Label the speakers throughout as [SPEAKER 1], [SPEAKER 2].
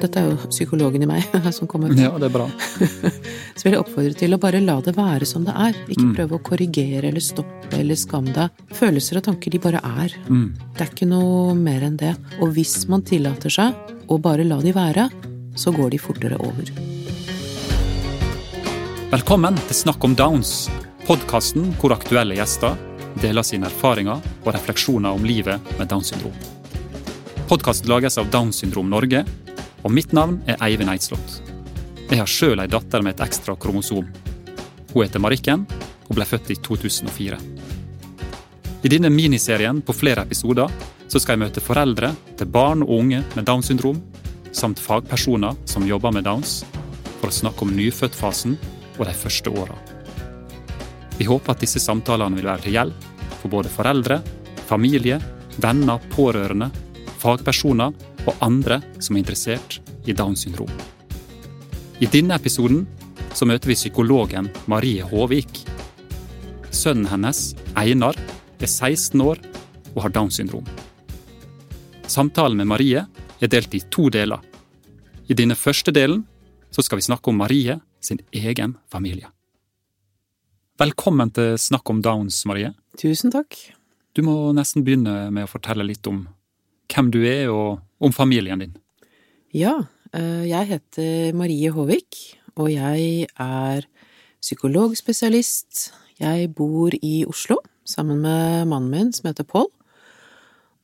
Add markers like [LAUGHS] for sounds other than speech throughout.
[SPEAKER 1] Dette er jo psykologen i meg [LAUGHS] som kommer.
[SPEAKER 2] Ja, det er bra. [LAUGHS]
[SPEAKER 1] Så vil jeg oppfordre til å bare la det være som det er. Ikke
[SPEAKER 2] Mm.
[SPEAKER 1] prøve å korrigere eller stoppe eller skamme deg. Følelser og tanker, de bare er.
[SPEAKER 2] Mm.
[SPEAKER 1] Det er ikke noe mer enn det. Og hvis man tillater seg å bare la de være, så går de fortere over.
[SPEAKER 2] Velkommen til Snakk om Downs, podkasten hvor aktuelle gjester deler sine erfaringer og refleksjoner om livet med Downs syndrom. Podkasten lages av Downs syndrom Norge, og mitt navn er Eivind Eidslott. Jeg har sjøl ei datter med et ekstra kromosom. Hun heter Marikken og ble født i 2004. I denne miniserien på flere episoder så skal jeg møte foreldre til barn og unge med Downs syndrom, samt fagpersoner som jobber med Downs, for å snakke om nyfødtfasen og de første åra. Vi håper at disse samtalene vil være til hjelp for både foreldre, familie, venner, pårørende, fagpersoner og andre som er interessert i Downs syndrom. I denne episoden så møter vi psykologen Marie Håvik. Sønnen hennes, Einar, er 16 år og har Downs syndrom. Samtalen med Marie er delt i to deler. I denne første delen så skal vi snakke om Marie sin egen familie. Velkommen til Snakk om Downs, Marie.
[SPEAKER 1] Tusen takk.
[SPEAKER 2] Du må nesten begynne med å fortelle litt om hvem du er, og om familien din.
[SPEAKER 1] Ja, eh, jeg heter Marie Håvik, og jeg er psykologspesialist. Jeg bor i Oslo sammen med mannen min, som heter Pål,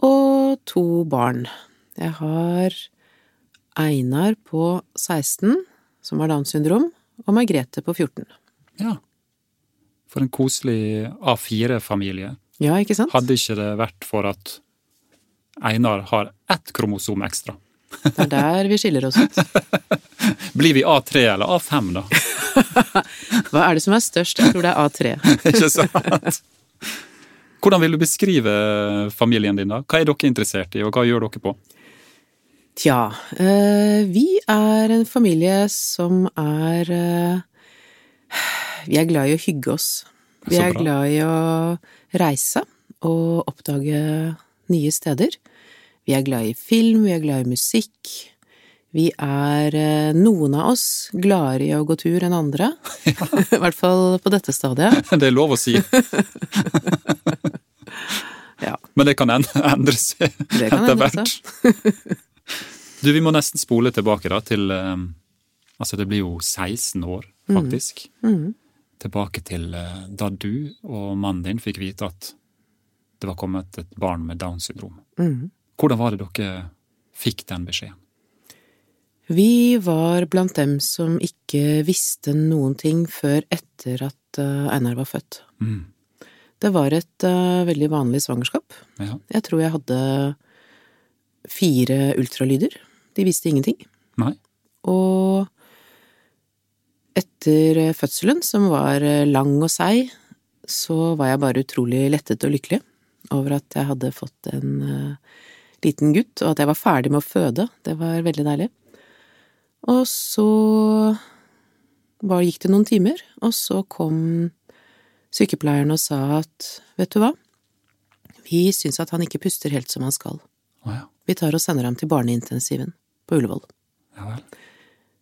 [SPEAKER 1] og to barn. Jeg har Einar på 16, som har Downs syndrom, og Margrethe på 14.
[SPEAKER 2] Ja. For en koselig A4-familie.
[SPEAKER 1] Ja, ikke sant?
[SPEAKER 2] Hadde ikke det vært for at Einar har ett kromosom ekstra.
[SPEAKER 1] Det er der vi skiller oss ut. [LAUGHS]
[SPEAKER 2] Blir vi A3 eller A5, da? [LAUGHS]
[SPEAKER 1] Hva er det som er størst? Jeg tror det er A3. [LAUGHS]
[SPEAKER 2] Ikke sant? Hvordan vil du beskrive familien din, da? Hva er dere interessert i, og hva gjør dere på?
[SPEAKER 1] Tja, eh, vi er en familie som er eh, Vi er glad i å hygge oss. Vi er glad i å reise og oppdage nye steder. Vi er glad i film, vi er glad i musikk. Vi er, eh, noen av oss, gladere i å gå tur enn andre. [LAUGHS] I hvert fall på dette stadiet. [LAUGHS]
[SPEAKER 2] Det er lov å si. [LAUGHS]
[SPEAKER 1] Ja.
[SPEAKER 2] Men det kan en- endre seg etter hvert. Du, vi må nesten spole tilbake da til eh, Altså, det blir jo 16 år, faktisk.
[SPEAKER 1] Mhm.
[SPEAKER 2] Tilbake til eh, da du og mannen din fikk vite at det var kommet et barn med Downs syndrom.
[SPEAKER 1] Mhm.
[SPEAKER 2] Hvordan var det dere fikk den beskjeden?
[SPEAKER 1] Vi var blant dem som ikke visste noen ting før etter at eh, Einar var født.
[SPEAKER 2] Mm.
[SPEAKER 1] Det var et uh, veldig vanlig svangerskap.
[SPEAKER 2] Ja.
[SPEAKER 1] Jeg tror jeg hadde fire ultralyder. De visste ingenting.
[SPEAKER 2] Nei?
[SPEAKER 1] Og etter fødselen, som var eh, lang og seig, så var jeg bare utrolig lettet og lykkelig over at jeg hadde fått en eh, liten gutt, og at jeg var ferdig med å føde. Det var veldig deilig. Og så bare gikk det noen timer, og så kom sykepleieren og sa at vet du hva, vi syns at han ikke puster helt som han skal.
[SPEAKER 2] Oh, ja.
[SPEAKER 1] Vi tar og sender ham til barneintensiven på Ullevål.
[SPEAKER 2] Ja vel.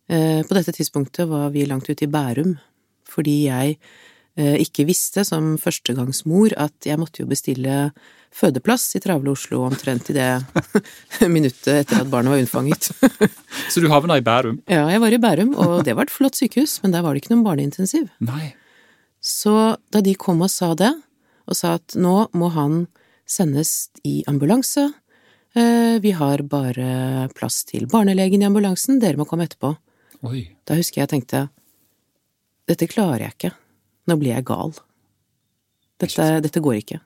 [SPEAKER 1] Eh, På dette tidspunktet var vi langt ute i Bærum, fordi jeg ikke visste som førstegangsmor at jeg måtte jo bestille fødeplass i travle Oslo omtrent i det [LAUGHS] minuttet etter at barnet var unnfanget. [LAUGHS]
[SPEAKER 2] Så du havna i Bærum?
[SPEAKER 1] Ja, jeg var i Bærum, og det var et flott sykehus, men der var det ikke noen barneintensiv.
[SPEAKER 2] Nei.
[SPEAKER 1] Så da de kom og sa det, og sa at nå må han sendes i ambulanse, eh, vi har bare plass til barnelegen i ambulansen, dere må komme etterpå.
[SPEAKER 2] Oi.
[SPEAKER 1] Da husker jeg jeg tenkte dette klarer jeg ikke, nå blir jeg gal. Dette, dette går ikke.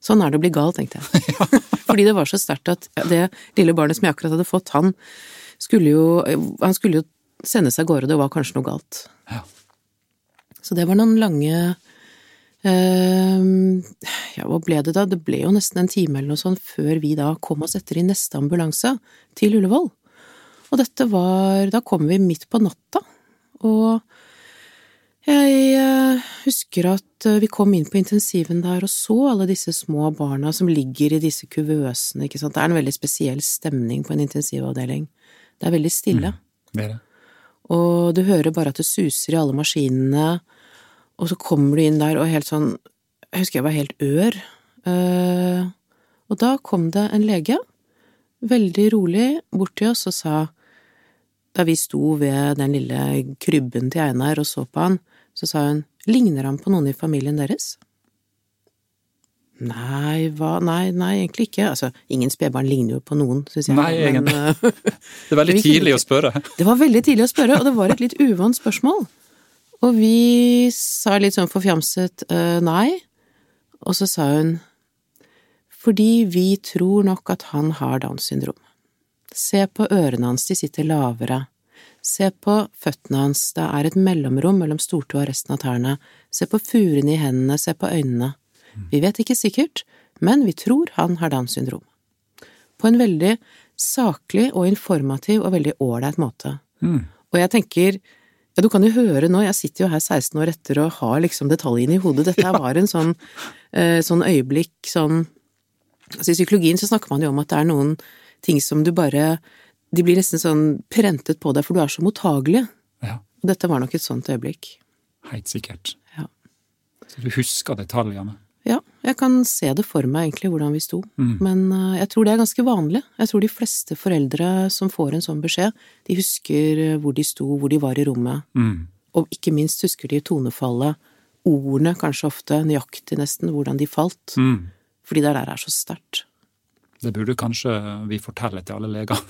[SPEAKER 1] Sånn er det å bli gal, tenkte jeg. [LAUGHS] [LAUGHS] Fordi det var så sterkt at det lille barnet som jeg akkurat hadde fått, han skulle jo, han skulle jo sendes av gårde, det var kanskje noe galt.
[SPEAKER 2] Ja.
[SPEAKER 1] Så det var noen lange eh, Ja, hva ble det da? Det ble jo nesten en time eller noe sånt før vi da kom oss etter i neste ambulanse til Ullevål. Og dette var Da kom vi midt på natta, og Jeg eh, husker at eh, vi kom inn på intensiven der og så alle disse små barna som ligger i disse kuvøsene, ikke sant. Det er en veldig spesiell stemning på en intensivavdeling. Det er veldig stille.
[SPEAKER 2] Det er det.
[SPEAKER 1] Og du hører bare at det suser i alle maskinene, og så kommer du inn der og helt sånn Jeg husker jeg var helt ør. Eh, og da kom det en lege, veldig rolig, bort til oss og sa Da vi sto ved den lille krybben til Einar og så på han, så sa hun Ligner han på noen i familien deres? Nei, hva Nei, nei, egentlig ikke. Altså, ingen spedbarn ligner jo på noen, syns jeg.
[SPEAKER 2] Nei,
[SPEAKER 1] men,
[SPEAKER 2] egentlig.
[SPEAKER 1] eh, [LAUGHS]
[SPEAKER 2] Det er veldig tidlig å spørre.
[SPEAKER 1] det var veldig tidlig å spørre, og det var et litt uvant spørsmål. Og vi sa litt sånn forfjamset uh, nei, og så sa hun fordi vi tror nok at han har Downs syndrom. Se på ørene hans, de sitter lavere. Se på føttene hans, det er et mellomrom mellom stortå og resten av tærne. Se på furene i hendene, se på øynene. Vi vet ikke sikkert, men vi tror han har Downs syndrom. På en veldig saklig og informativ og veldig ålreit måte.
[SPEAKER 2] Mm.
[SPEAKER 1] Og jeg tenker, ja, du kan jo høre nå, jeg sitter jo her 16 år etter og har liksom detaljene i hodet. Dette ja. var en sånn, eh, sånn øyeblikk, sånn Altså i psykologien så snakker man jo om at det er noen ting som du bare De blir nesten sånn prentet på deg, for du er så mottagelig.
[SPEAKER 2] Ja,
[SPEAKER 1] Og dette var nok et sånt øyeblikk.
[SPEAKER 2] helt sikkert.
[SPEAKER 1] Ja.
[SPEAKER 2] Så du husker detaljene.
[SPEAKER 1] Ja, jeg kan se det for meg egentlig, hvordan vi sto.
[SPEAKER 2] Mm.
[SPEAKER 1] Men uh, jeg tror det er ganske vanlig. Jeg tror de fleste foreldre som får en sånn beskjed, de husker eh, hvor de sto, hvor de var i rommet.
[SPEAKER 2] Mm.
[SPEAKER 1] Og ikke minst husker de tonefallet, ordene kanskje ofte, nøyaktig nesten, hvordan de falt.
[SPEAKER 2] Mm.
[SPEAKER 1] Fordi det der er så sterkt.
[SPEAKER 2] Det burde kanskje vi fortelle til alle leger. [LAUGHS]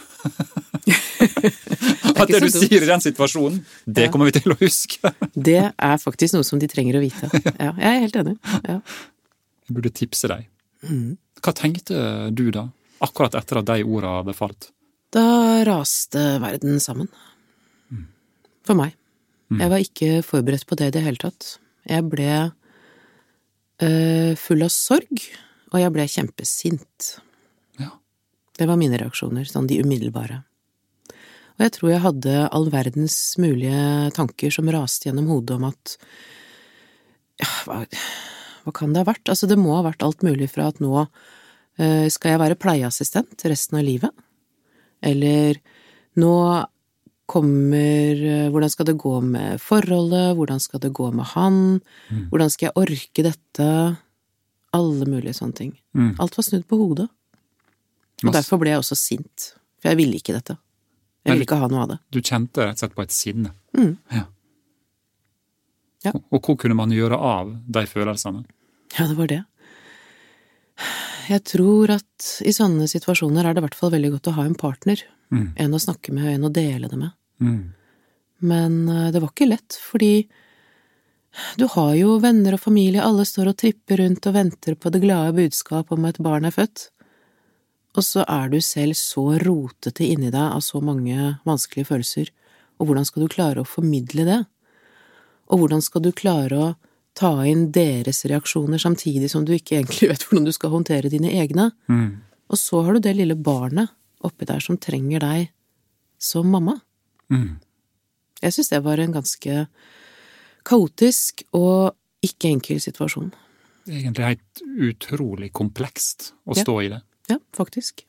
[SPEAKER 2] At det du
[SPEAKER 1] dumt.
[SPEAKER 2] sier i den situasjonen, det
[SPEAKER 1] Ja.
[SPEAKER 2] kommer vi til å huske. [LAUGHS]
[SPEAKER 1] Det er faktisk noe som de trenger å vite. Ja, jeg er helt enig. Ja.
[SPEAKER 2] Jeg burde tipse deg.
[SPEAKER 1] Mm.
[SPEAKER 2] Hva tenkte du da, akkurat etter at de orda hadde falt?
[SPEAKER 1] Da raste verden sammen. For meg. Jeg var ikke forberedt på det i det hele tatt. Jeg ble øh, full av sorg, og jeg ble kjempesint. Det var mine reaksjoner, sånn de umiddelbare. Og jeg tror jeg hadde all verdens mulige tanker som raste gjennom hodet om at ja, hva, hva kan det ha vært? Altså, det må ha vært alt mulig fra at nå eh, skal jeg være pleieassistent resten av livet, eller nå kommer eh, Hvordan skal det gå med forholdet? Hvordan skal det gå med han? Hvordan skal jeg orke dette? Alle mulige sånne ting.
[SPEAKER 2] Mm.
[SPEAKER 1] Alt var snudd på hodet. Og derfor ble jeg også sint. For jeg ville ikke dette. Jeg ville ikke ha noe av det.
[SPEAKER 2] Du kjente rett og slett på et sinne.
[SPEAKER 1] Mm.
[SPEAKER 2] Ja.
[SPEAKER 1] Ja.
[SPEAKER 2] Og, og hva kunne man gjøre av de følelsene?
[SPEAKER 1] Ja, det var det. Jeg tror at i sånne situasjoner er det i hvert fall veldig godt å ha en partner.
[SPEAKER 2] Mm.
[SPEAKER 1] En å snakke med, en å dele det med.
[SPEAKER 2] Mm.
[SPEAKER 1] Men eh, det var ikke lett, fordi du har jo venner og familie, alle står og tripper rundt og venter på det glade budskap om at barn er født. Og så er du selv så rotete inni deg av så mange vanskelige følelser, og hvordan skal du klare å formidle det? Og hvordan skal du klare å ta inn deres reaksjoner samtidig som du ikke egentlig [LAUGHS] vet hvordan du skal håndtere dine egne?
[SPEAKER 2] Mm.
[SPEAKER 1] Og så har du det lille barnet oppi der som trenger deg som mamma.
[SPEAKER 2] Mm.
[SPEAKER 1] Jeg syns det var en ganske kaotisk og ikke enkel situasjon.
[SPEAKER 2] Egentlig helt utrolig komplekst å
[SPEAKER 1] Ja.
[SPEAKER 2] stå i det.
[SPEAKER 1] Ja, faktisk.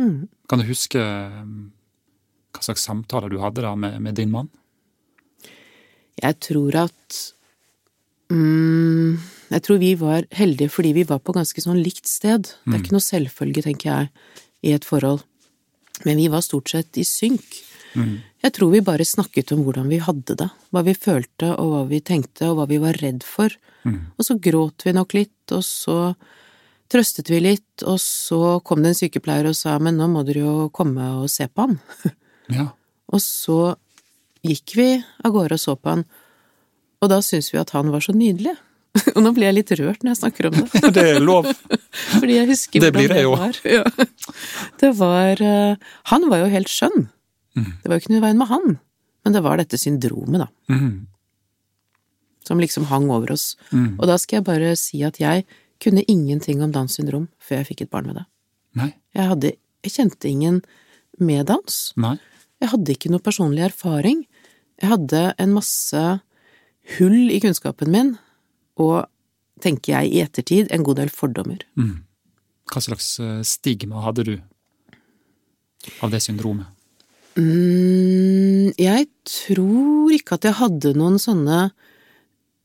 [SPEAKER 1] Mm.
[SPEAKER 2] Kan du huske um, hva slags samtaler du hadde da med, med din mann?
[SPEAKER 1] Jeg tror at mm, Jeg tror vi var heldige fordi vi var på ganske sånn likt sted. Det er ikke noe selvfølge, tenker jeg, i et forhold. Men vi var stort sett i synk.
[SPEAKER 2] Mm.
[SPEAKER 1] Jeg tror vi bare snakket om hvordan vi hadde det, hva vi følte og hva vi tenkte og hva vi var redd for.
[SPEAKER 2] Mm.
[SPEAKER 1] Og så gråt vi nok litt, og så trøstet vi litt, og så kom det en sykepleier og sa men nå må dere jo komme og se på han. [LAUGHS]
[SPEAKER 2] Ja.
[SPEAKER 1] Og så gikk vi av gårde og så på han, og da syntes vi at han var så nydelig. [LAUGHS] Og nå blir jeg litt rørt når jeg snakker om det, [LAUGHS]
[SPEAKER 2] Det er lov.
[SPEAKER 1] fordi jeg husker
[SPEAKER 2] Det
[SPEAKER 1] hvordan
[SPEAKER 2] jo.
[SPEAKER 1] var. Ja. Det var eh, Han var jo helt skjønn.
[SPEAKER 2] Mm.
[SPEAKER 1] Det var jo ikke noe i veien med han, men det var dette syndromet, da,
[SPEAKER 2] Mm.
[SPEAKER 1] som liksom hang over oss.
[SPEAKER 2] Mm.
[SPEAKER 1] Og da skal jeg bare si at jeg kunne ingenting om Downs syndrom før jeg fikk et barn med det.
[SPEAKER 2] Nei.
[SPEAKER 1] Jeg hadde Jeg kjente ingen med Downs.
[SPEAKER 2] Nei.
[SPEAKER 1] Jeg hadde ikke noe personlig erfaring. Jeg hadde en masse hull i kunnskapen min, og tenker jeg i ettertid, en god del fordommer.
[SPEAKER 2] Mm. Hva slags eh, stigma hadde du av det syndromet?
[SPEAKER 1] Mm, jeg tror ikke at jeg hadde noen sånne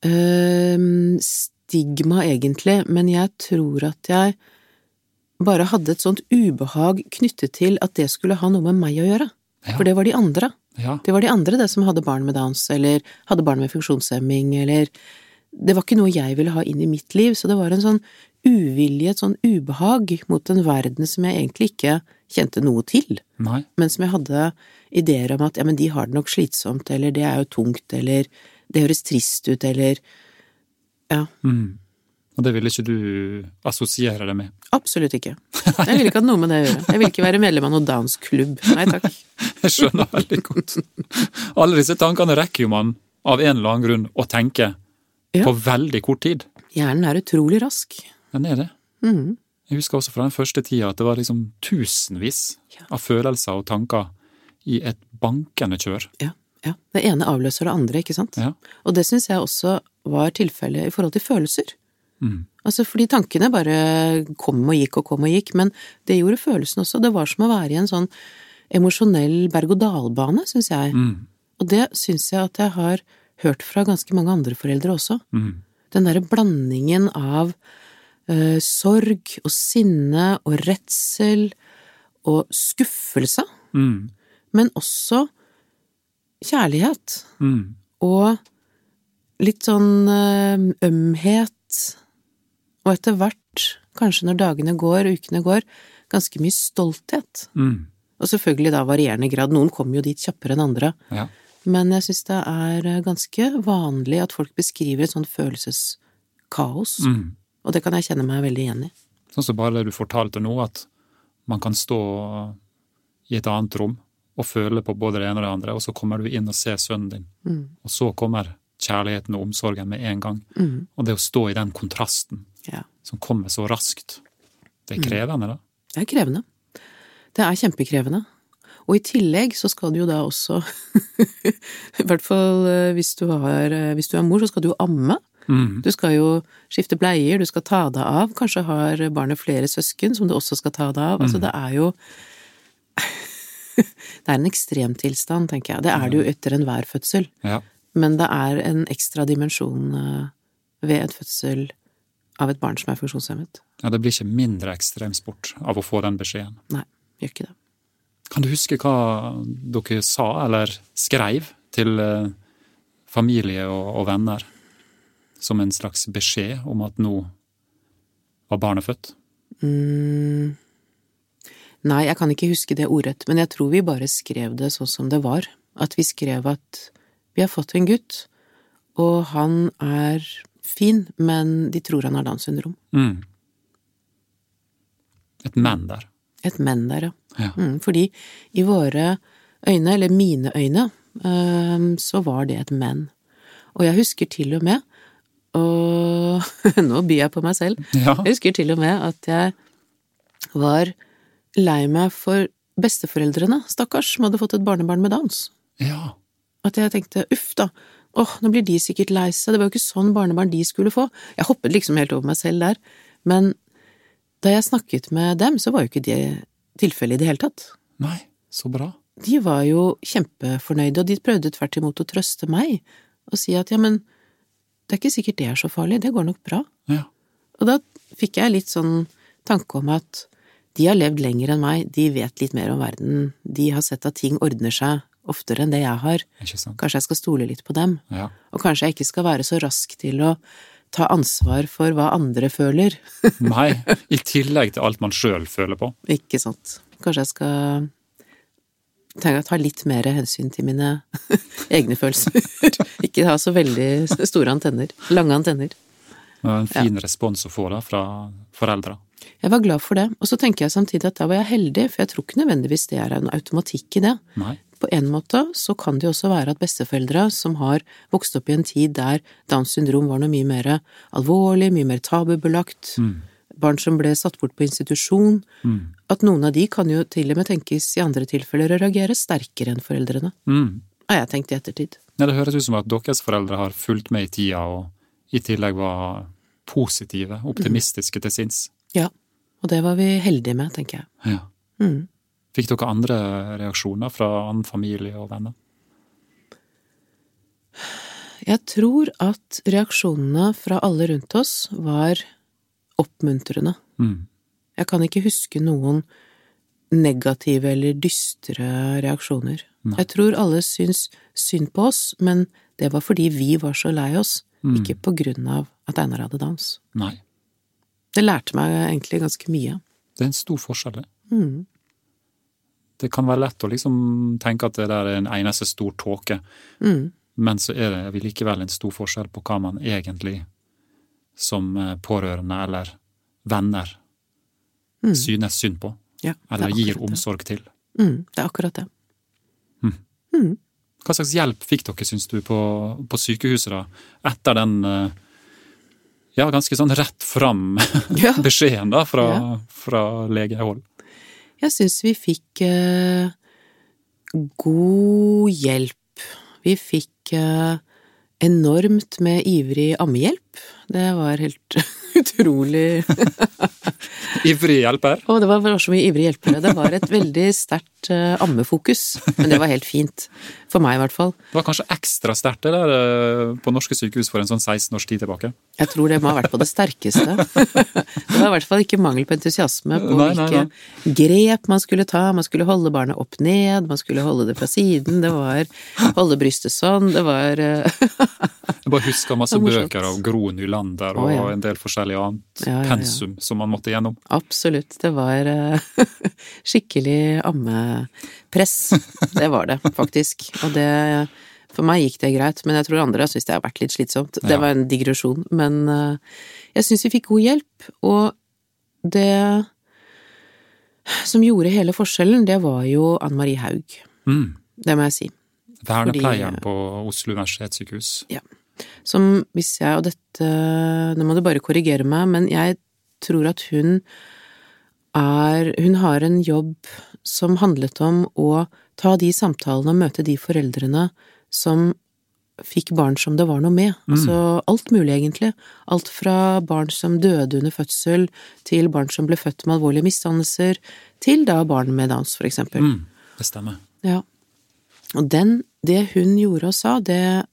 [SPEAKER 1] øhm, stigma, egentlig, men jeg tror at jeg bare hadde et sånt ubehag knyttet til at det skulle ha noe med meg å gjøre.
[SPEAKER 2] Ja.
[SPEAKER 1] For det var de andre.
[SPEAKER 2] Ja.
[SPEAKER 1] Det var de andre, det som hadde barn med Downs, eller hadde barn med funksjonshemming, eller Det var ikke noe jeg ville ha inn i mitt liv, så det var en sånn uvilje, et sånn ubehag mot en verden som jeg egentlig ikke kjente noe til,
[SPEAKER 2] Nei?
[SPEAKER 1] men som jeg hadde ideer om at ja, men de har det nok slitsomt, eller det er jo tungt, eller det høres trist ut, eller Ja,
[SPEAKER 2] Mm. Og det vil ikke du assosiere det med?
[SPEAKER 1] absolutt ikke. Jeg vil ikke ha noe med det å gjøre. Jeg vil ikke være medlem av noen Downs-klubb. Nei takk. [LAUGHS]
[SPEAKER 2] Jeg skjønner veldig godt. Alle disse tankene rekker jo man av en eller annen grunn å tenke
[SPEAKER 1] Ja.
[SPEAKER 2] på veldig kort tid.
[SPEAKER 1] Hjernen er utrolig rask.
[SPEAKER 2] Den er det.
[SPEAKER 1] Mm.
[SPEAKER 2] Jeg husker også fra den første tida at det var liksom tusenvis
[SPEAKER 1] Ja.
[SPEAKER 2] av følelser og tanker i et bankende kjør.
[SPEAKER 1] Ja, ja. Det ene avløser det andre, ikke sant?
[SPEAKER 2] Ja.
[SPEAKER 1] Og det syns jeg også var tilfellet i forhold til følelser.
[SPEAKER 2] Mm.
[SPEAKER 1] Altså fordi tankene bare kom og gikk og kom og gikk, men det gjorde følelsen også. Det var som å være i en sånn emosjonell berg-og-dal-bane, syns jeg.
[SPEAKER 2] Mm.
[SPEAKER 1] Og det syns jeg at jeg har hørt fra ganske mange andre foreldre også.
[SPEAKER 2] Mm.
[SPEAKER 1] Den derre blandingen av uh, sorg og sinne og redsel og skuffelse,
[SPEAKER 2] Mm.
[SPEAKER 1] men også kjærlighet.
[SPEAKER 2] Mm.
[SPEAKER 1] Og litt sånn eh, ømhet, og etter hvert, kanskje når dagene går, ukene går, ganske mye stolthet.
[SPEAKER 2] Mm.
[SPEAKER 1] Og selvfølgelig da varierende grad, noen kommer jo dit kjappere enn andre,
[SPEAKER 2] Ja.
[SPEAKER 1] men jeg syns det er eh, ganske vanlig at folk beskriver et sånt følelseskaos,
[SPEAKER 2] Mm.
[SPEAKER 1] og det kan jeg kjenne meg veldig igjen i.
[SPEAKER 2] Sånn som bare det du fortalte nå, at man kan stå i et annet rom og føle på både det ene og det andre, og så kommer du inn og ser sønnen din,
[SPEAKER 1] Mm.
[SPEAKER 2] og så kommer kjærligheten og omsorgen med en gang.
[SPEAKER 1] Mm.
[SPEAKER 2] Og det å stå i den kontrasten
[SPEAKER 1] Ja.
[SPEAKER 2] som kommer så raskt, det er krevende, da.
[SPEAKER 1] Det er krevende. Det er kjempekrevende. Og i tillegg så skal du jo da også, [LAUGHS] i hvert fall eh, hvis du, har, eh, hvis du er mor, så skal du jo amme.
[SPEAKER 2] Mm.
[SPEAKER 1] Du skal jo skifte bleier, du skal ta deg av, kanskje har barnet flere søsken som du også skal ta deg av. Altså det er jo [LAUGHS] Det er en ekstremtilstand, tenker jeg. Det er det jo etter enhver fødsel.
[SPEAKER 2] Ja.
[SPEAKER 1] Men det er en ekstra dimensjon eh, ved en fødsel av et barn som er funksjonshemmet.
[SPEAKER 2] ja, det blir ikke mindre ekstremsport av å få den beskjeden.
[SPEAKER 1] Nei, gjør ikke det.
[SPEAKER 2] Kan du huske hva dere sa eller skreiv til eh, familie og, og venner som en slags beskjed om at nå var barnet født?
[SPEAKER 1] Mm. Nei, jeg kan ikke huske det ordrett, men jeg tror vi bare skrev det sånn som det var. At vi skrev at vi har fått en gutt, og han er fin, men de tror han har Downs syndrom.
[SPEAKER 2] Mm. Et men der.
[SPEAKER 1] Et men der, ja.
[SPEAKER 2] Ja.
[SPEAKER 1] Mm, fordi i våre øyne, eller mine øyne, så var det et men. Og jeg husker til og med, og [LAUGHS] nå byr jeg på meg selv,
[SPEAKER 2] Ja.
[SPEAKER 1] Jeg husker til og med at jeg var lei meg for besteforeldrene, stakkars, som hadde fått et barnebarn med Downs.
[SPEAKER 2] ja.
[SPEAKER 1] At jeg tenkte uff da, åh, nå blir de sikkert lei seg, det var jo ikke sånn barnebarn de skulle få. Jeg hoppet liksom helt over meg selv der, men da jeg snakket med dem, så var jo ikke det tilfellet i det hele tatt.
[SPEAKER 2] Nei, så bra.
[SPEAKER 1] De var jo kjempefornøyde, og de prøvde tvert imot å trøste meg og si at ja, men det er ikke sikkert det er så farlig, det går nok bra.
[SPEAKER 2] Ja.
[SPEAKER 1] Og da fikk jeg litt sånn tanke om at de har levd lenger enn meg, de vet litt mer om verden, de har sett at ting ordner seg oftere enn det jeg har, kanskje jeg skal stole litt på dem,
[SPEAKER 2] Ja.
[SPEAKER 1] og kanskje jeg ikke skal være så rask til å ta ansvar for hva andre føler, [LAUGHS]
[SPEAKER 2] Nei, i tillegg til alt man sjøl føler på.
[SPEAKER 1] ikke sant? Kanskje jeg skal tenke å ta litt mer hensyn til mine [LAUGHS] egne følelser, [LAUGHS] ikke ha så veldig store antenner, lange antenner.
[SPEAKER 2] En fin respons å få da fra foreldra.
[SPEAKER 1] Jeg var glad for det, og så tenker jeg samtidig at da var jeg heldig, for jeg tror ikke nødvendigvis det er en automatikk i det.
[SPEAKER 2] Nei.
[SPEAKER 1] På en måte så kan det jo også være at besteforeldre som har vokst opp i en tid der Downs syndrom var noe mye mer alvorlig, mye mer tabubelagt,
[SPEAKER 2] Mm.
[SPEAKER 1] barn som ble satt bort på institusjon,
[SPEAKER 2] Mm.
[SPEAKER 1] at noen av de kan jo til og med tenkes i andre tilfeller å reagere sterkere enn foreldrene.
[SPEAKER 2] Mm.
[SPEAKER 1] har jeg tenkt i ettertid.
[SPEAKER 2] Ja, det høres ut som at deres foreldre har fulgt med i tida, og i tillegg var positive, optimistiske til sinns.
[SPEAKER 1] Ja. Og det var vi heldige med, tenker jeg.
[SPEAKER 2] Ja.
[SPEAKER 1] Mm.
[SPEAKER 2] Fikk dere andre reaksjoner fra annen familie og venner?
[SPEAKER 1] Jeg tror at reaksjonene fra alle rundt oss var oppmuntrende.
[SPEAKER 2] Mm.
[SPEAKER 1] Jeg kan ikke huske noen negative eller dystre reaksjoner.
[SPEAKER 2] Nei.
[SPEAKER 1] Jeg tror alle syns synd på oss, men det var fordi vi var så lei oss,
[SPEAKER 2] Mm.
[SPEAKER 1] ikke på grunn av at Einar hadde dans.
[SPEAKER 2] Nei.
[SPEAKER 1] Det lærte meg egentlig ganske mye.
[SPEAKER 2] Det er en stor forskjell, det.
[SPEAKER 1] Mm.
[SPEAKER 2] Det kan være lett å liksom tenke at det der er en eneste stor tåke,
[SPEAKER 1] Mm.
[SPEAKER 2] men så er det likevel en stor forskjell på hva man egentlig som eh, pårørende eller venner
[SPEAKER 1] Mm.
[SPEAKER 2] synes synd på,
[SPEAKER 1] Ja, er
[SPEAKER 2] eller gir
[SPEAKER 1] omsorg det.
[SPEAKER 2] til.
[SPEAKER 1] Mm, det er akkurat det.
[SPEAKER 2] Mm.
[SPEAKER 1] Mm.
[SPEAKER 2] Hva slags hjelp fikk dere, syns du, på, på sykehuset da, etter den eh, ja, ganske sånn rett fram [LAUGHS]
[SPEAKER 1] Ja.
[SPEAKER 2] beskjeden da fra,
[SPEAKER 1] Ja.
[SPEAKER 2] fra legehold?
[SPEAKER 1] Jeg syns vi fikk eh, god hjelp. Vi fikk eh, enormt med ivrig ammehjelp. Det var helt [LAUGHS] utrolig [LAUGHS]
[SPEAKER 2] Ivrig hjelper?
[SPEAKER 1] Å, det var så mye ivrige hjelpere. Det var et veldig sterkt uh, ammefokus. Men det var helt fint. For meg, i hvert fall.
[SPEAKER 2] Det var kanskje ekstra sterkt det der eh, på norske sykehus for en sånn 16 års tid tilbake?
[SPEAKER 1] Jeg tror det må ha vært på det sterkeste. [LAUGHS] Det var i hvert fall ikke mangel på entusiasme på
[SPEAKER 2] Nei, nei,
[SPEAKER 1] hvilke grep man skulle ta. Man skulle holde barnet opp ned, man skulle holde det fra siden, det var holde brystet sånn, det var eh, [LAUGHS]
[SPEAKER 2] Jeg bare husker masse bøker av Gro Nylander
[SPEAKER 1] og
[SPEAKER 2] og
[SPEAKER 1] ja.
[SPEAKER 2] en del forskjellig annet
[SPEAKER 1] Ja, ja, ja.
[SPEAKER 2] pensum som man måtte gjennom.
[SPEAKER 1] Absolutt. Det var eh, [LAUGHS] skikkelig ammepress. Det var det, faktisk. Og det For meg gikk det greit, men jeg tror andre syns det har vært litt slitsomt. Det
[SPEAKER 2] Ja.
[SPEAKER 1] var en digresjon. Men eh, jeg syns vi fikk god hjelp, og det som gjorde hele forskjellen, det var jo Ann Marie Haug.
[SPEAKER 2] Mm.
[SPEAKER 1] Det må jeg si.
[SPEAKER 2] Vernepleieren
[SPEAKER 1] Fordi-
[SPEAKER 2] på Oslo universitetssykehus.
[SPEAKER 1] Som hvis jeg, og dette Nå må du bare korrigere meg, men jeg tror at hun er Hun har en jobb som handlet om å ta de samtalene og møte de foreldrene som fikk barn som det var noe med. Altså alt mulig, egentlig. Alt fra barn som døde under fødsel, til barn som ble født med alvorlige misdannelser, til da barn med Downs, for eksempel.
[SPEAKER 2] Mm. Det stemmer.
[SPEAKER 1] Ja. Og den, det hun gjorde og sa, det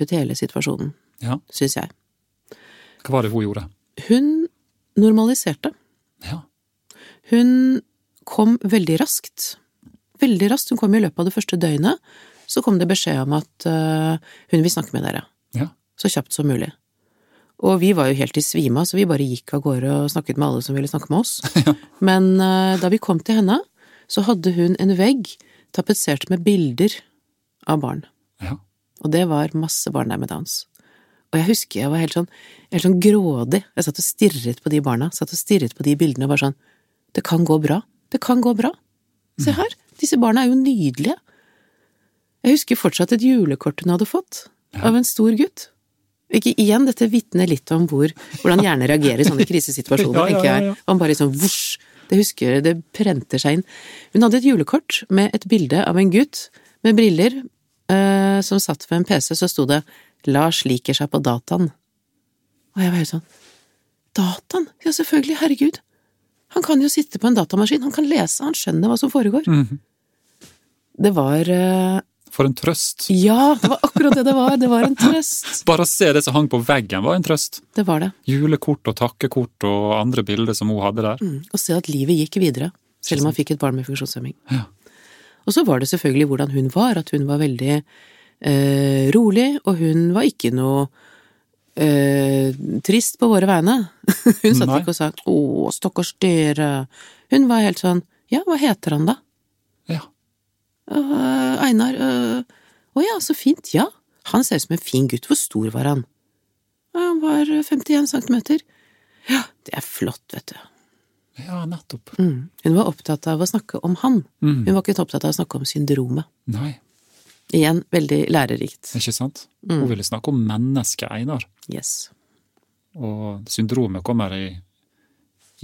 [SPEAKER 1] vippet hele situasjonen,
[SPEAKER 2] Ja.
[SPEAKER 1] syns jeg.
[SPEAKER 2] Hva var det hun gjorde?
[SPEAKER 1] Hun normaliserte.
[SPEAKER 2] Ja.
[SPEAKER 1] Hun kom veldig raskt. Veldig raskt. Hun kom i løpet av det første døgnet. Så kom det beskjed om at uh, hun vil snakke med dere.
[SPEAKER 2] ja.
[SPEAKER 1] Så kjapt som mulig. Og vi var jo helt i svime av, så vi bare gikk av gårde og snakket med alle som ville snakke med oss. [LAUGHS] Ja. Men uh, da vi kom til henne, så hadde hun en vegg tapetsert med bilder av barn.
[SPEAKER 2] ja.
[SPEAKER 1] Og det var masse barn der med Downs. Og jeg husker jeg var helt sånn, helt sånn grådig. Jeg satt og stirret på de barna, satt og stirret på de bildene og bare sånn Det kan gå bra. Det kan gå bra. Se her, disse barna er jo nydelige. Jeg husker fortsatt et julekort hun hadde fått, av en stor gutt. Ikke igjen, dette vitner litt om hvor, hvordan hjernen reagerer i sånne krisesituasjoner, [LAUGHS] tenker jeg. Han bare sånn vosj. Det husker jeg, det prenter seg inn. Hun hadde et julekort med et bilde av en gutt med briller eh, som satt ved en PC, så sto det 'Lars liker seg på dataen'. Og jeg var helt sånn Dataen? Ja, selvfølgelig, herregud. Han kan jo sitte på en datamaskin, han kan lese, han skjønner hva som foregår.
[SPEAKER 2] Mhm.
[SPEAKER 1] Det var uh,
[SPEAKER 2] For en trøst.
[SPEAKER 1] Ja, det var akkurat det det var. Det var en trøst. [LAUGHS]
[SPEAKER 2] Bare å se det som hang på veggen var en trøst.
[SPEAKER 1] Det var det.
[SPEAKER 2] Julekort og takkekort og andre bilder som hun hadde der.
[SPEAKER 1] Mm. og se at livet gikk videre, selv om han fikk et barn med funksjonshemming.
[SPEAKER 2] Ja.
[SPEAKER 1] Og så var det selvfølgelig hvordan hun var, at hun var veldig eh, rolig, og hun var ikke noe eh, trist på våre vegne. [LAUGHS] hun satt
[SPEAKER 2] Nei.
[SPEAKER 1] ikke og sa 'Å, stakkars dere'. Hun var helt sånn 'Ja, hva heter han, da?'
[SPEAKER 2] Ja.
[SPEAKER 1] Uh, Einar Å ja, så fint. Ja. Han ser ut som en fin gutt. Hvor stor var han? Han var 51 centimeter. Ja, det er flott, vet du.
[SPEAKER 2] Ja, nettopp.
[SPEAKER 1] Mm. Hun var opptatt av å snakke om han.
[SPEAKER 2] Mm.
[SPEAKER 1] Hun var ikke opptatt av å snakke om syndromet.
[SPEAKER 2] Nei,
[SPEAKER 1] Igjen, veldig lærerikt.
[SPEAKER 2] ikke sant?
[SPEAKER 1] Mm.
[SPEAKER 2] Hun ville snakke om mennesket Einar.
[SPEAKER 1] Yes.
[SPEAKER 2] Og syndromet kommer i,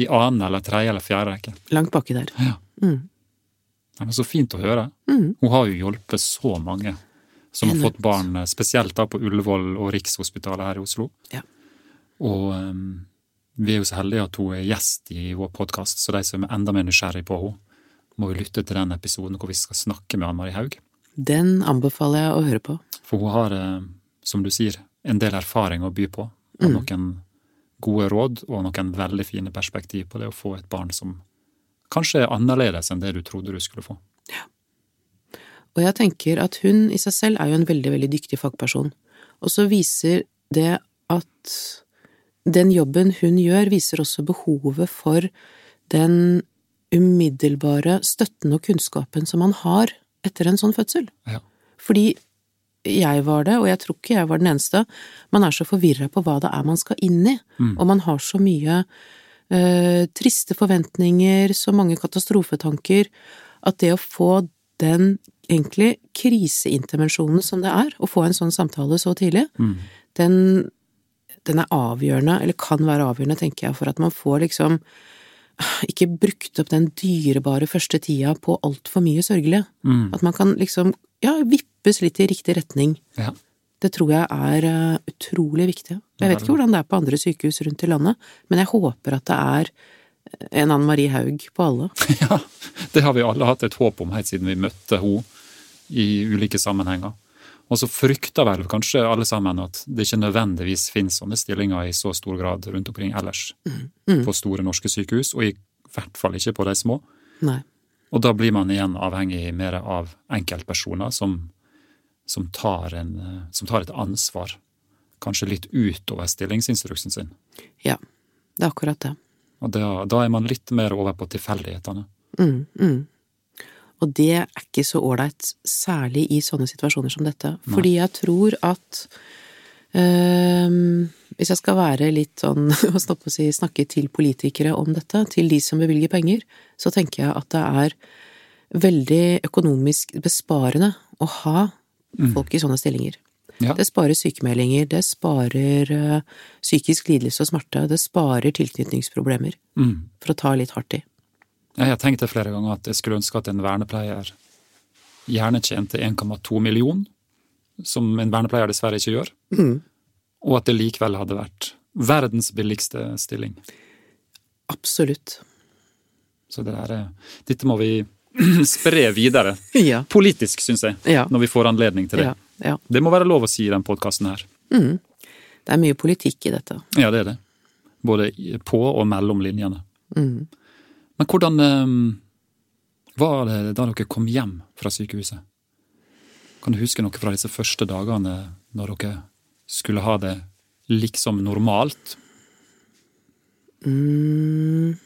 [SPEAKER 2] i annen eller tredje eller fjerde rekke.
[SPEAKER 1] Langt baki der.
[SPEAKER 2] Ja.
[SPEAKER 1] Mm.
[SPEAKER 2] Nei, men Så fint å høre.
[SPEAKER 1] Mm.
[SPEAKER 2] Hun har jo hjulpet så mange som har fått barn, eh, spesielt da på Ullevål og Rikshospitalet her i Oslo.
[SPEAKER 1] Ja.
[SPEAKER 2] Og em, vi er jo så heldige at hun er gjest i vår podkast, så de som er enda mer nysgjerrig på henne, må jo lytte til den episoden hvor vi skal snakke med Ann Marie Haug.
[SPEAKER 1] Den anbefaler jeg å høre på.
[SPEAKER 2] For hun har, eh, som du sier, en del erfaring å by på, og
[SPEAKER 1] Mm.
[SPEAKER 2] noen gode råd og noen veldig fine perspektiv på det å få et barn som kanskje er annerledes enn det du trodde du skulle få. Ja.
[SPEAKER 1] Og jeg tenker at hun i seg selv er jo en veldig, veldig dyktig fagperson. Og så viser det at den jobben hun gjør, viser også behovet for den umiddelbare støtten og kunnskapen som man har etter en sånn fødsel.
[SPEAKER 2] Ja.
[SPEAKER 1] Fordi jeg var det, og jeg tror ikke jeg var den eneste, man er så forvirra på hva det er man skal inn i,
[SPEAKER 2] Mm.
[SPEAKER 1] og man har så mye eh, triste forventninger, så mange katastrofetanker, at det å få den egentlig kriseintervensjonen som det er, å få en sånn samtale så tidlig,
[SPEAKER 2] Mm.
[SPEAKER 1] den, den er avgjørende, eller kan være avgjørende, tenker jeg, for at man får liksom ikke brukt opp den dyrebare første tida på altfor mye sørgelig.
[SPEAKER 2] Mm.
[SPEAKER 1] At man kan liksom, ja, vippes litt i riktig retning.
[SPEAKER 2] Ja.
[SPEAKER 1] Det tror jeg er eh, utrolig viktig. Jeg vet ikke hvordan det er på andre sykehus rundt i landet, men jeg håper at det er en Anne Marie Haug på alle. [LAUGHS]
[SPEAKER 2] ja, det har vi alle hatt et håp om helt siden vi møtte henne i ulike sammenhenger. Og så frykter vel kanskje alle sammen at det ikke nødvendigvis finnes sånne stillinger i så stor grad rundt omkring ellers på store norske sykehus, og i hvert fall ikke på de små.
[SPEAKER 1] Nei.
[SPEAKER 2] Og da blir man igjen avhengig mer av enkeltpersoner som, som, tar, en, som tar et ansvar, kanskje litt utover stillingsinstruksen sin.
[SPEAKER 1] Ja, det er akkurat det.
[SPEAKER 2] Og da, da er man litt mer over på tilfeldighetene.
[SPEAKER 1] Mm, mm. Og det er ikke så ålreit, særlig i sånne situasjoner som dette. Fordi jeg tror at øh, Hvis jeg skal være litt sånn, [LAUGHS] å si, snakke til politikere om dette, til de som bevilger penger, så tenker jeg at det er veldig økonomisk besparende å ha folk i sånne stillinger.
[SPEAKER 2] Ja.
[SPEAKER 1] Det sparer sykemeldinger, det sparer øh, psykisk lidelse og smerte, det sparer tilknytningsproblemer,
[SPEAKER 2] Mm.
[SPEAKER 1] for å ta litt hardt i.
[SPEAKER 2] Jeg har tenkt det flere ganger at jeg skulle ønske at en vernepleier gjerne tjente 1,2 million, som en vernepleier dessverre ikke gjør,
[SPEAKER 1] Mm.
[SPEAKER 2] og at det likevel hadde vært verdens billigste stilling.
[SPEAKER 1] Absolutt.
[SPEAKER 2] Så det der, er- dette må vi [CLEARS THROAT] spre videre.
[SPEAKER 1] Ja.
[SPEAKER 2] Politisk, syns jeg,
[SPEAKER 1] Ja.
[SPEAKER 2] når vi får anledning til det.
[SPEAKER 1] Ja, ja.
[SPEAKER 2] Det må være lov å si i den podkasten her.
[SPEAKER 1] Mm. Det er mye politikk i dette.
[SPEAKER 2] Ja, det er det. Både på og mellom linjene.
[SPEAKER 1] Mm.
[SPEAKER 2] Men hvordan eh, var det da dere kom hjem fra sykehuset? Kan du huske noe fra disse første dagene når dere skulle ha det liksom normalt?
[SPEAKER 1] Mm.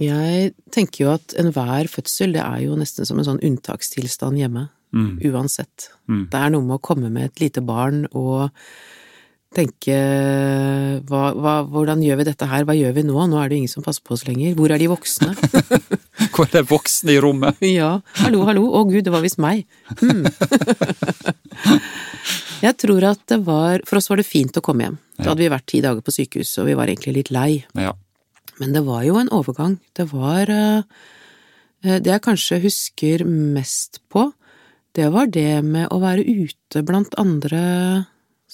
[SPEAKER 1] Jeg tenker jo at enhver fødsel, det er jo nesten som en sånn unntakstilstand hjemme.
[SPEAKER 2] Mm.
[SPEAKER 1] Uansett.
[SPEAKER 2] Mm.
[SPEAKER 1] Det er noe med å komme med et lite barn og tenke hva, hva, hvordan gjør vi dette her, hva gjør vi nå, nå er det jo ingen som passer på oss lenger, hvor er de voksne? [LAUGHS]
[SPEAKER 2] Hvor er det voksne i rommet? [LAUGHS]
[SPEAKER 1] Ja, hallo, hallo, å gud, det var visst meg. Hmm. [LAUGHS] Jeg tror at det var, for oss var det fint å komme hjem. Da hadde vi vært ti dager på sykehus, og vi var egentlig litt lei.
[SPEAKER 2] Ja.
[SPEAKER 1] Men det var jo en overgang. Det var eh, Det jeg kanskje husker mest på, det var det med å være ute blant andre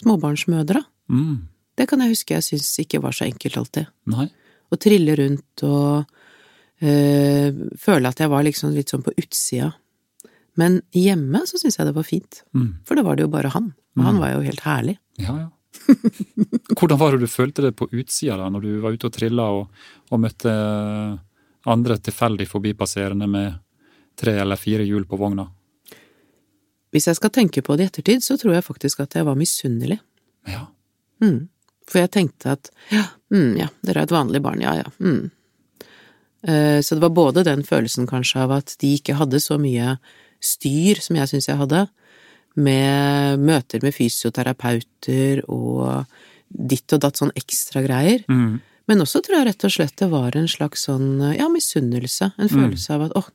[SPEAKER 1] småbarnsmødre.
[SPEAKER 2] Mm.
[SPEAKER 1] Det kan jeg huske jeg syns ikke var så enkelt alltid.
[SPEAKER 2] Nei.
[SPEAKER 1] Å trille rundt og øh, føle at jeg var liksom litt sånn på utsida. Men hjemme så syns jeg det var fint,
[SPEAKER 2] Mm.
[SPEAKER 1] for da var det jo bare han. Og han var jo helt herlig.
[SPEAKER 2] Ja, ja. [LAUGHS] Hvordan var det du følte det på utsida da, når du var ute og trilla og, og møtte andre tilfeldig forbipasserende med tre eller fire hjul på vogna?
[SPEAKER 1] Hvis jeg skal tenke på det i ettertid, så tror jeg faktisk at jeg var misunnelig.
[SPEAKER 2] Ja.
[SPEAKER 1] Mm. For jeg tenkte at ja, mm, ja, dere er et vanlig barn, ja ja. Mm. Eh, Så det var både den følelsen kanskje av at de ikke hadde så mye styr som jeg syns jeg hadde, med møter med fysioterapeuter og ditt og datt sånn ekstra greier.
[SPEAKER 2] Mm.
[SPEAKER 1] Men også tror jeg rett og slett det var en slags sånn, ja, misunnelse. En følelse av at åh,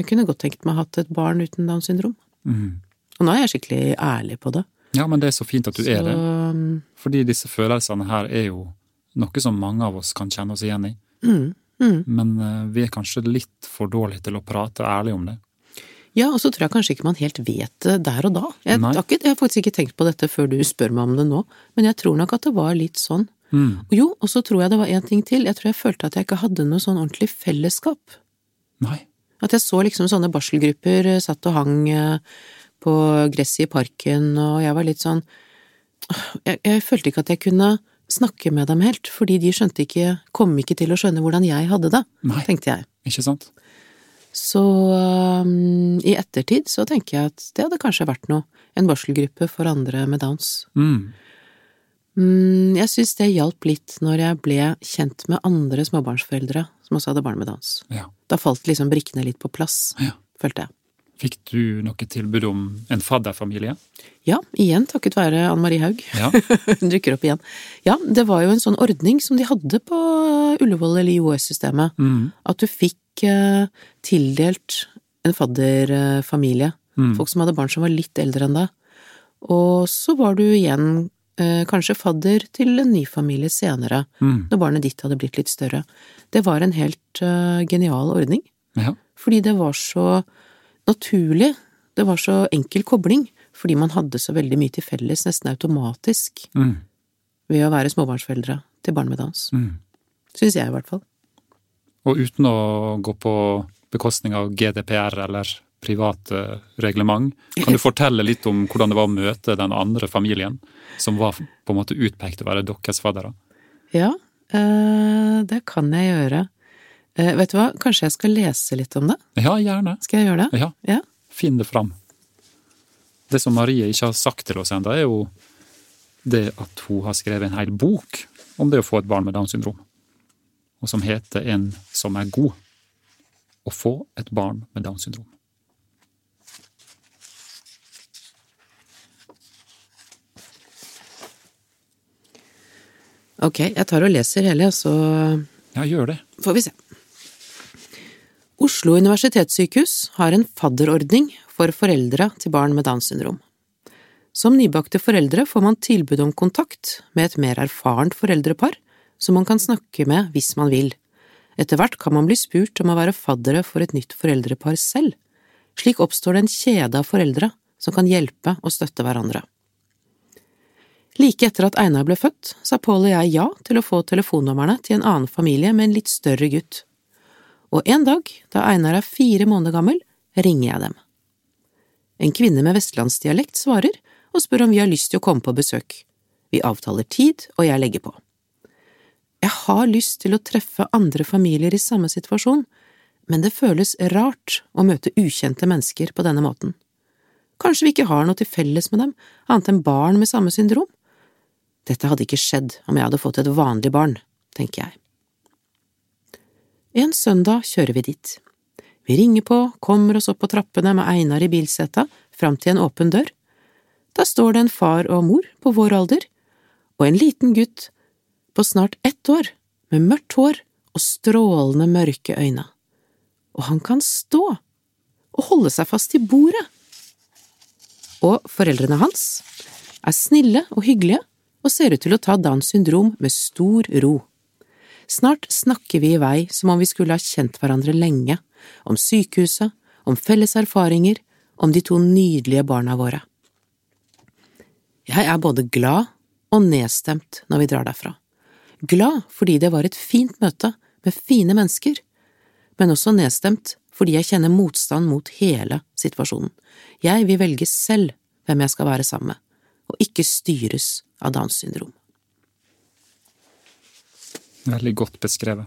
[SPEAKER 1] jeg kunne godt tenkt meg å ha hatt et barn uten Downs syndrom.
[SPEAKER 2] Mm.
[SPEAKER 1] Og nå er jeg skikkelig ærlig på det.
[SPEAKER 2] Ja, men det er så fint at du er det.
[SPEAKER 1] Mm,
[SPEAKER 2] Fordi disse følelsene her er jo noe som mange av oss kan kjenne oss igjen i.
[SPEAKER 1] mm, mm.
[SPEAKER 2] Men eh, vi er kanskje litt for dårlige til å prate ærlig om det.
[SPEAKER 1] Ja, og så tror jeg kanskje ikke man helt vet det der og da. Jeg, jeg har faktisk ikke tenkt på dette før du spør meg om det nå, men jeg tror nok at det var litt sånn.
[SPEAKER 2] Mm.
[SPEAKER 1] Og jo, og så tror jeg det var en ting til, jeg tror jeg følte at jeg ikke hadde noe sånn ordentlig fellesskap.
[SPEAKER 2] Nei.
[SPEAKER 1] At jeg så liksom sånne barselgrupper eh, satt og hang eh, på gresset i parken, og jeg var litt sånn jeg, jeg følte ikke at jeg kunne snakke med dem helt, fordi de skjønte ikke, kom ikke til å skjønne hvordan jeg hadde det,
[SPEAKER 2] Nei.
[SPEAKER 1] tenkte jeg.
[SPEAKER 2] Ikke sant?
[SPEAKER 1] Så um, i ettertid så tenker jeg at det hadde kanskje vært noe, en barselgruppe for andre med downs.
[SPEAKER 2] Mm.
[SPEAKER 1] Mm, jeg syns det hjalp litt når jeg ble kjent med andre småbarnsforeldre som også hadde barn med downs.
[SPEAKER 2] Ja.
[SPEAKER 1] Da falt liksom brikkene litt på plass,
[SPEAKER 2] Ja.
[SPEAKER 1] følte jeg.
[SPEAKER 2] Fikk du noe tilbud om en fadderfamilie?
[SPEAKER 1] Ja, igjen takket være Anne Marie Haug.
[SPEAKER 2] Ja. [LAUGHS]
[SPEAKER 1] Hun dukker opp igjen. Ja, det var jo en sånn ordning som de hadde på Ullevål eller IOS-systemet.
[SPEAKER 2] Mm.
[SPEAKER 1] At du fikk eh, tildelt en fadderfamilie.
[SPEAKER 2] Mm.
[SPEAKER 1] Folk som hadde barn som var litt eldre enn deg. Og så var du igjen kanskje fadder til en ny familie senere,
[SPEAKER 2] Mm.
[SPEAKER 1] når barnet ditt hadde blitt litt større. Det var en helt uh, genial ordning,
[SPEAKER 2] Ja.
[SPEAKER 1] fordi det var så naturlig. Det var så enkel kobling, fordi man hadde så veldig mye til felles, nesten automatisk,
[SPEAKER 2] Mm.
[SPEAKER 1] ved å være småbarnsforeldre til barn med dans.
[SPEAKER 2] Mm.
[SPEAKER 1] Syns jeg, i hvert fall.
[SPEAKER 2] Og uten å gå på bekostning av GDPR eller private reglement, kan du [LAUGHS] fortelle litt om hvordan det var å møte den andre familien, som var på en måte utpekt til å være deres faddere?
[SPEAKER 1] Ja, eh, det kan jeg gjøre. Eh, vet du hva, kanskje jeg skal lese litt om det?
[SPEAKER 2] Ja, gjerne.
[SPEAKER 1] Skal jeg gjøre det?
[SPEAKER 2] Ja,
[SPEAKER 1] Ja.
[SPEAKER 2] finn det fram. Det som Marie ikke har sagt til oss ennå, er jo det at hun har skrevet en hel bok om det å få et barn med Downs syndrom, og som heter En som er god. Å få et barn med Downs syndrom.
[SPEAKER 1] Ok, jeg tar og leser hele, så
[SPEAKER 2] Ja, gjør det.
[SPEAKER 1] får vi se. Oslo universitetssykehus har en fadderordning for foreldre til barn med Downs syndrom. Som nybakte foreldre får man tilbud om kontakt med et mer erfarent foreldrepar som man kan snakke med hvis man vil. Etter hvert kan man bli spurt om å være faddere for et nytt foreldrepar selv. Slik oppstår det en kjede av foreldre som kan hjelpe og støtte hverandre. Like etter at Einar ble født, sa Pål og jeg ja til å få telefonnumrene til en annen familie med en litt større gutt. Og en dag, da Einar er fire måneder gammel, ringer jeg dem. En kvinne med vestlandsdialekt svarer og spør om vi har lyst til å komme på besøk. Vi avtaler tid, og jeg legger på. Jeg har lyst til å treffe andre familier i samme situasjon, men det føles rart å møte ukjente mennesker på denne måten. Kanskje vi ikke har noe til felles med dem, annet enn barn med samme syndrom? Dette hadde ikke skjedd om jeg hadde fått et vanlig barn, tenker jeg. En søndag kjører vi dit. Vi ringer på, kommer oss opp på trappene med Einar i bilsetet, fram til en åpen dør. Da står det en far og mor på vår alder, og en liten gutt på snart ett år, med mørkt hår og strålende mørke øyne. Og han kan stå og holde seg fast i bordet. Og foreldrene hans er snille og hyggelige og ser ut til å ta Downs syndrom med stor ro. Snart snakker vi i vei som om vi skulle ha kjent hverandre lenge, om sykehuset, om felles erfaringer, om de to nydelige barna våre. Jeg er både glad og nedstemt når vi drar derfra. Glad fordi det var et fint møte med fine mennesker, men også nedstemt fordi jeg kjenner motstand mot hele situasjonen. Jeg vil velge selv hvem jeg skal være sammen med, og ikke styres av Downs syndrom.
[SPEAKER 2] Veldig godt beskrevet.